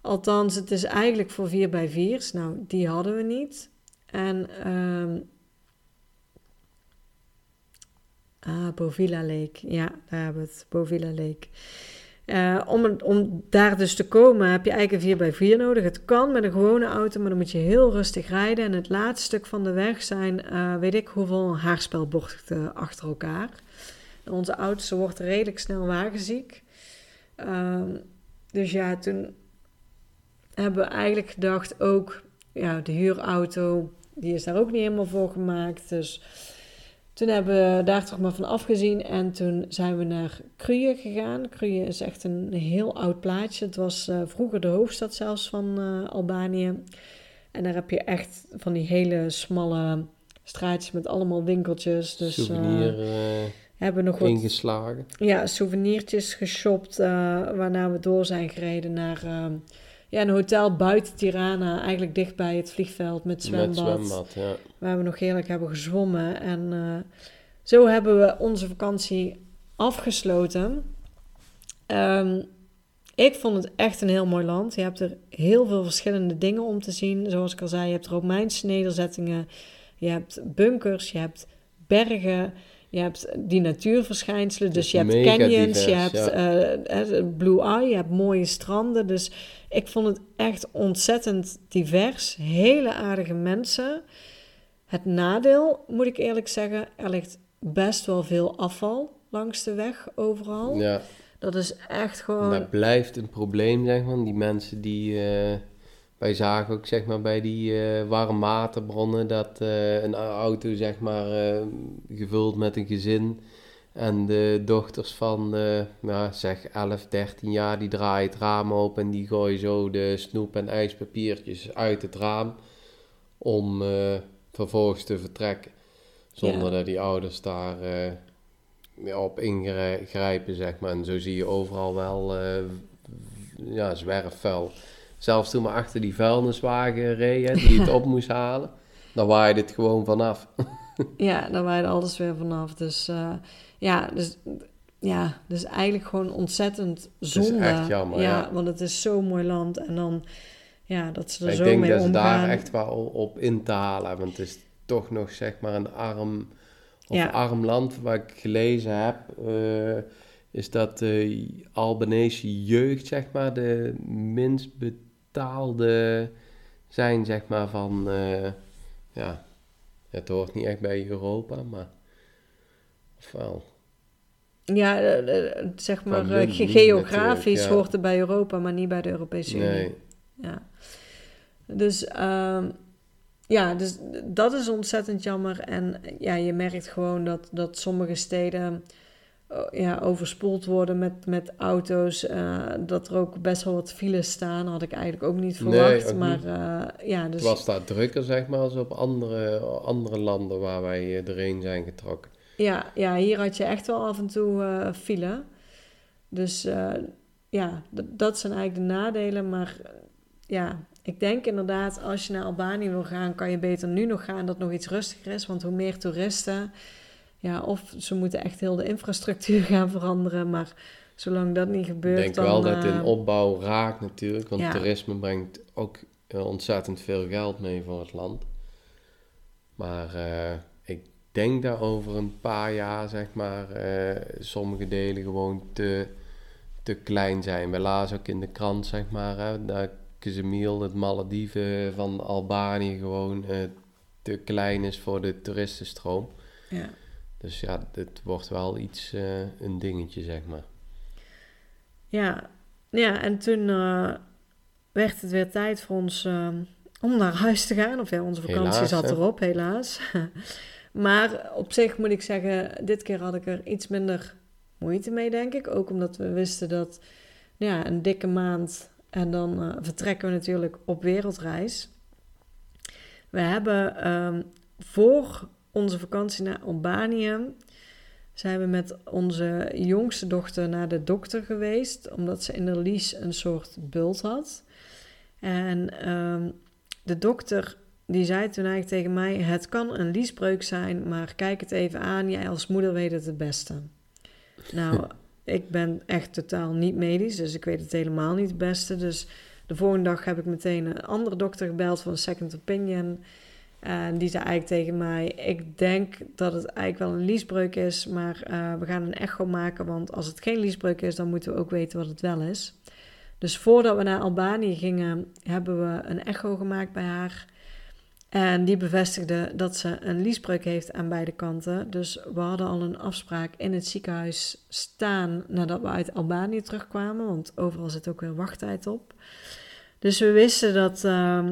Althans, het is eigenlijk voor 4 bij 4's. Nou, die hadden we niet. En ehm ah, Bovilla Lake. Ja, daar hebben we het. Bovilla Lake. Eh, om, om daar dus te komen heb je eigenlijk een 4x4 nodig. Het kan met een gewone auto, maar dan moet je heel rustig rijden. En het laatste stuk van de weg zijn, eh, weet ik hoeveel haarspelbochten achter elkaar. En onze oudste wordt redelijk snel wagenziek. Ehm, dus ja, toen hebben we eigenlijk gedacht ook, ja, de huurauto, die is daar ook niet helemaal voor gemaakt. Dus toen hebben we daar toch maar van afgezien en toen zijn we naar Kruje gegaan. Kruje is echt een heel oud plaatsje. Het was eh, vroeger de hoofdstad zelfs van eh, Albanië. En daar heb je echt van die hele smalle straatjes met allemaal winkeltjes. Dus eh, Souvenir hebben we nog wat ingeslagen. ja, souvenirtjes geshopt, waarna we door zijn gereden naar ja, een hotel buiten Tirana, eigenlijk dicht bij het vliegveld met zwembad. Met zwembad, ja. Waar we nog heerlijk hebben gezwommen. En eh, zo hebben we onze vakantie afgesloten. Ehm, ik vond het echt een heel mooi land. Je hebt er heel veel verschillende dingen om te zien. Zoals ik al zei, je hebt Romeinse nederzettingen. Je hebt bunkers, je hebt bergen. Je hebt die natuurverschijnselen. Dus je hebt canyons, je hebt eh, eh, Blue Eye, je hebt mooie stranden. Dus ik vond het echt ontzettend divers. Hele aardige mensen. Het nadeel, moet ik eerlijk zeggen, er ligt best wel veel afval langs de weg overal. ja. Dat is echt gewoon... Dat blijft een probleem, zeg maar. Die mensen die, eh, wij zagen ook zeg maar bij die uh, warm waterbronnen dat uh, een auto zeg maar gevuld met een gezin en de dochters van nou, zeg 11, 13 jaar die draaien het raam open en die gooien zo de snoep en ijspapiertjes uit het raam om vervolgens te vertrekken. Zonder dat die ouders daar op ingrijpen zeg maar. En zo zie je overal wel ja, zwerfvuil Zelfs toen we achter die vuilniswagen reden, die het op moest halen, dan waaide het gewoon vanaf. ja, dan waaide alles weer vanaf. Dus uh, ja, dus, ja, dus eigenlijk gewoon ontzettend zonde. Dat is echt jammer, ja, Want het is zo'n mooi land en dan, ja, dat ze er zo mee omgaan. Ik denk dat ze daar echt wel op in te halen, want het is toch nog zeg maar een arm, of arm land waar ik gelezen heb... Uh, is dat de Albanese jeugd, zeg maar, de minst betaalde zijn, zeg maar, van, uh, ja, het hoort niet echt bij Europa, maar, of wel. Ja, uh, zeg maar, geografisch ja. hoort het bij Europa, maar niet bij de Europese Unie. Nee. Ja. Dus, um, ja, dus dat is ontzettend jammer. En ja, je merkt gewoon dat, dat sommige steden ja, overspoeld worden met, met auto's. Uh, dat er ook best wel wat files staan, had ik eigenlijk ook niet verwacht. Nee, maar Uh, ja, dus... Het was daar drukker, zeg maar, als op andere, andere landen waar wij erheen zijn getrokken. Ja, ja, hier had je echt wel af en toe file. Dus ja, dat zijn eigenlijk de nadelen. Maar ja, ik denk inderdaad, als je naar Albanië wil gaan, kan je beter nu nog gaan dat nog iets rustiger is. Want hoe meer toeristen ja, of ze moeten echt heel de infrastructuur gaan veranderen. Maar zolang dat niet gebeurt. Ik denk wel dat het in eh, opbouw raakt natuurlijk. Want toerisme brengt ook eh, ontzettend veel geld mee voor het land. Maar denk dat over een paar jaar, zeg maar, sommige delen gewoon te, te klein zijn. We lazen ook in de krant, zeg maar, hè, dat Kazemiel, het Malediven van Albanië, gewoon te klein is voor de toeristenstroom. Ja. Dus ja, dit wordt wel iets, uh, een dingetje, zeg maar. Ja, ja en toen werd het weer tijd voor ons om naar huis te gaan. Of ja, onze vakantie helaas, zat erop, helaas. Maar op zich moet ik zeggen, dit keer had ik er iets minder moeite mee, denk ik. Ook omdat we wisten dat ja, een dikke maand en dan vertrekken we natuurlijk op wereldreis. We hebben um, voor onze vakantie naar Albanië zijn we met onze jongste dochter naar de dokter geweest, omdat ze in de lies een soort bult had. En ehm, de dokter die zei toen eigenlijk tegen mij: Het kan een liesbreuk zijn, maar kijk het even aan. Jij als moeder weet het het beste. Nou, ik ben echt totaal niet medisch, dus ik weet het helemaal niet het beste. Dus de volgende dag heb ik meteen een andere dokter gebeld van een second opinion. En die zei eigenlijk tegen mij: Ik denk dat het eigenlijk wel een liesbreuk is, maar uh, we gaan een echo maken. Want als het geen liesbreuk is, dan moeten we ook weten wat het wel is. Dus voordat we naar Albanië gingen, hebben we een echo gemaakt bij haar. En die bevestigde dat ze een liesbreuk heeft aan beide kanten. Dus we hadden al een afspraak in het ziekenhuis staan nadat we uit Albanië terugkwamen. Want overal zit ook weer wachttijd op. Dus we wisten dat. Uh,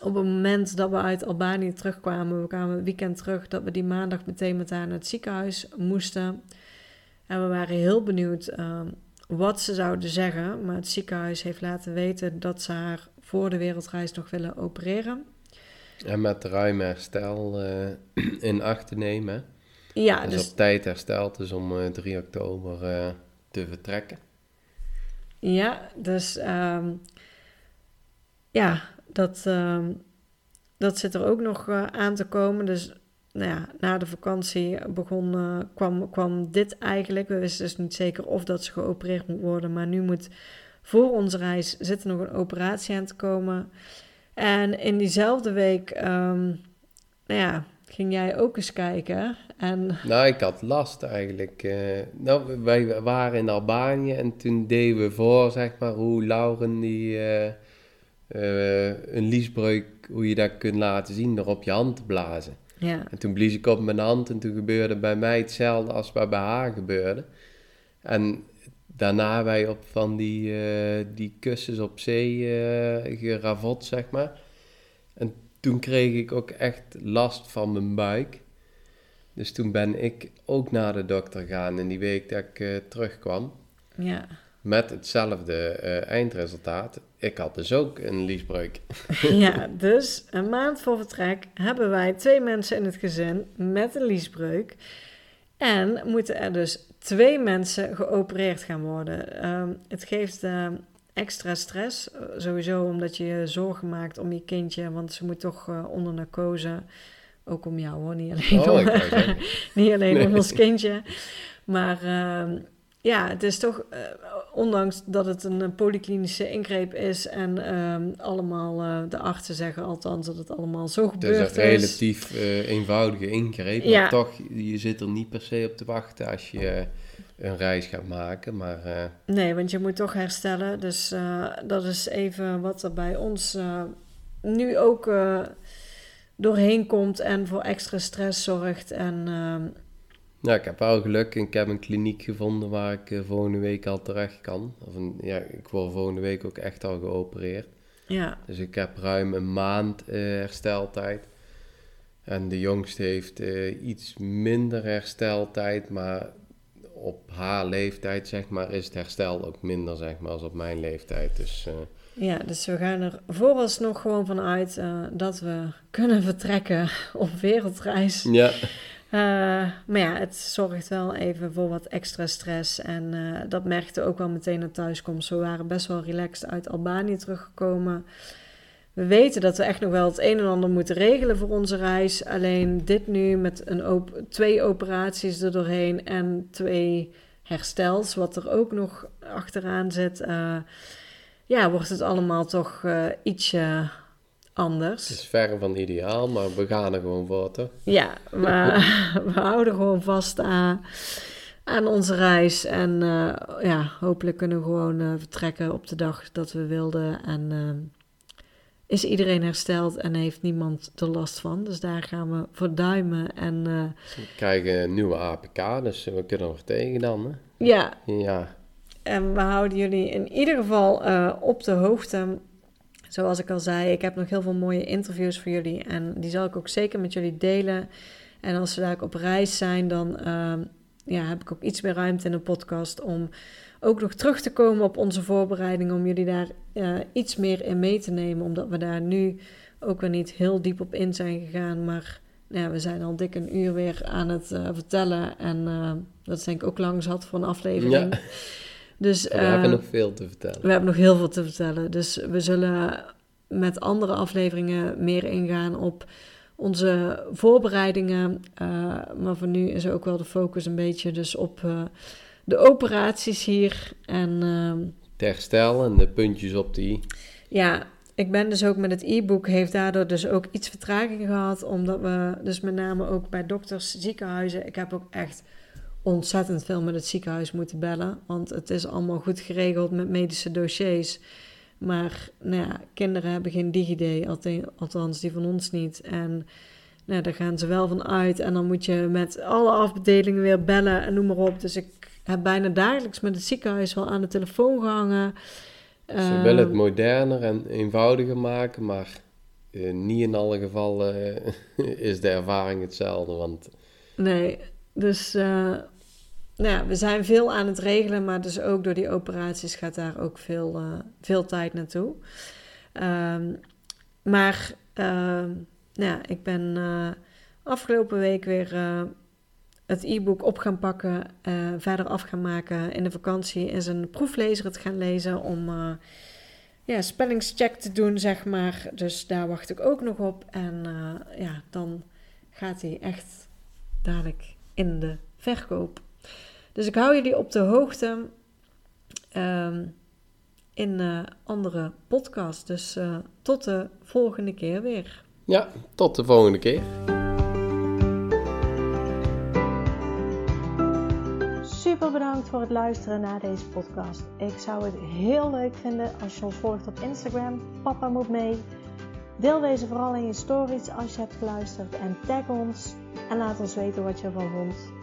op het moment dat we uit Albanië terugkwamen, we kwamen het weekend terug, dat we die maandag meteen met haar naar het ziekenhuis moesten. En we waren heel benieuwd ehm, wat ze zouden zeggen. Maar het ziekenhuis heeft laten weten dat ze haar voor de wereldreis nog willen opereren. En met ruim herstel uh, in acht te nemen. Ja, dus, dus op tijd hersteld, dus om uh, eh, 3 oktober uh, te vertrekken. Ja, dus um, ja, dat, ehm, dat zit er ook nog aan te komen. Dus nou ja, na de vakantie begon, kwam, kwam dit eigenlijk. We wisten dus niet zeker of dat ze geopereerd moet worden. Maar nu moet voor onze reis zit er nog een operatie aan te komen. En in diezelfde week, um, nou ja, ging jij ook eens kijken. En... Nou, ik had last eigenlijk. Uh, nou, wij waren in Albanië en toen deden we voor, zeg maar, hoe Lauren die uh, een liesbreuk, hoe je dat kunt laten zien door op je hand te blazen. Ja. En toen blies ik op mijn hand en toen gebeurde bij mij hetzelfde als wat bij haar gebeurde. En daarna wij op van die, eh, die kussens op zee eh geravot, zeg maar. En toen kreeg ik ook echt last van mijn buik. Dus toen ben ik ook naar de dokter gegaan in die week dat ik eh, terugkwam. Ja. Met hetzelfde eindresultaat. Ik had dus ook een liesbreuk. ja, dus een maand voor vertrek hebben wij twee mensen in het gezin met een liesbreuk. En moeten er dus twee mensen geopereerd gaan worden. Ehm, het geeft eh, extra stress, eh, sowieso omdat je je zorgen maakt om je kindje, want ze moet toch eh, onder narcose. Ook om jou hoor, niet alleen, Oh, om, niet alleen om ons kindje. Maar ehm, ja, het is toch, eh, ondanks dat het een eh, polyklinische ingreep is en ehm, allemaal, eh, de artsen zeggen althans dat het allemaal zo Het is een relatief eenvoudige ingreep. Ja. Maar toch, je zit er niet per se op te wachten als je een reis gaat maken. Maar Nee, want je moet toch herstellen. Dus dat is even wat er bij ons nu ook doorheen komt en voor extra stress zorgt. En ehm, nou, ik heb wel geluk. Ik heb een kliniek gevonden waar ik eh, volgende week al terecht kan. Of een, ja, ik word volgende week ook echt al geopereerd. ja, Dus ik heb ruim een maand eh, hersteltijd. En de jongste heeft eh, iets minder hersteltijd, maar op haar leeftijd, zeg maar, is het herstel ook minder, zeg maar, als op mijn leeftijd. Dus ja, dus we gaan er vooralsnog gewoon van uit dat we kunnen vertrekken op wereldreis. ja, Eh, maar ja, het zorgt wel even voor wat extra stress. En eh, dat merkte ook wel meteen aan thuiskomst. We waren best wel relaxed uit Albanië teruggekomen. We weten dat we echt nog wel het een en ander moeten regelen voor onze reis. Alleen dit nu met een twee operaties er doorheen en twee herstels, wat er ook nog achteraan zit. eh, ja, wordt het allemaal toch ietsje anders. het is verre van ideaal, maar we gaan er gewoon voor, toch? Ja, we, we houden gewoon vast aan, aan onze reis. En eh, ja, hopelijk kunnen we gewoon eh, vertrekken op de dag dat we wilden. En eh, is iedereen hersteld en heeft niemand er last van. Dus daar gaan we voor duimen. En We krijgen een nieuwe APK, dus we kunnen er tegen dan, hè? ja, Ja, En we houden jullie in ieder geval op de hoogte. Zoals ik al zei, ik heb nog heel veel mooie interviews voor jullie. En die zal ik ook zeker met jullie delen. En als we daar op reis zijn, dan ehm, ja, heb ik ook iets meer ruimte in de podcast om ook nog terug te komen op onze voorbereiding. Om jullie daar eh, iets meer in mee te nemen. Omdat we daar nu ook weer niet heel diep op in zijn gegaan. Maar nou ja, we zijn al dik een uur weer aan het eh, vertellen. En eh, dat is denk ik ook lang zat voor een aflevering. Dus, we hebben eh, nog veel te vertellen. we hebben nog heel veel te vertellen. Dus we zullen met andere afleveringen meer ingaan op onze voorbereidingen. Eh, maar voor nu is ook wel de focus een beetje dus op eh, de operaties hier. En ehm, Het herstel en de puntjes op die... ja, ik ben dus ook met het e-book, heeft daardoor dus ook iets vertraging gehad. Omdat we dus met name ook bij dokters, ziekenhuizen, ik heb ook echt ontzettend veel met het ziekenhuis moeten bellen. Want het is allemaal goed geregeld met medische dossiers. Maar nou ja, kinderen hebben geen DigiD, althans- die van ons niet. En nou, daar gaan ze wel van uit. En dan moet je met alle afdelingen weer bellen en noem maar op. Dus ik heb bijna dagelijks met het ziekenhuis wel aan de telefoon gehangen. Ze Ehm, willen het moderner en eenvoudiger maken, maar eh, niet in alle gevallen eh, is de ervaring hetzelfde. Want Nee, dus eh, nou we zijn veel aan het regelen, maar dus ook door die operaties gaat daar ook veel, eh, veel tijd naartoe. Ehm, maar ehm, nou ja, ik ben eh, afgelopen week weer eh, het e-book op gaan pakken, verder af gaan maken. In de vakantie is een proeflezer het gaan lezen om ja, spellingscheck te doen, zeg maar. Dus daar wacht ik ook nog op. En ja, dan gaat hij echt dadelijk in de verkoop. Dus ik hou jullie op de hoogte ehm, in eh, andere podcasts. Dus eh, tot de volgende keer weer. ja, tot de volgende keer. Super bedankt voor het luisteren naar deze podcast. Ik zou het heel leuk vinden als je ons volgt op Instagram. Papa moet mee. Deel deze vooral in je stories als je hebt geluisterd en tag ons en laat ons weten wat je ervan vond.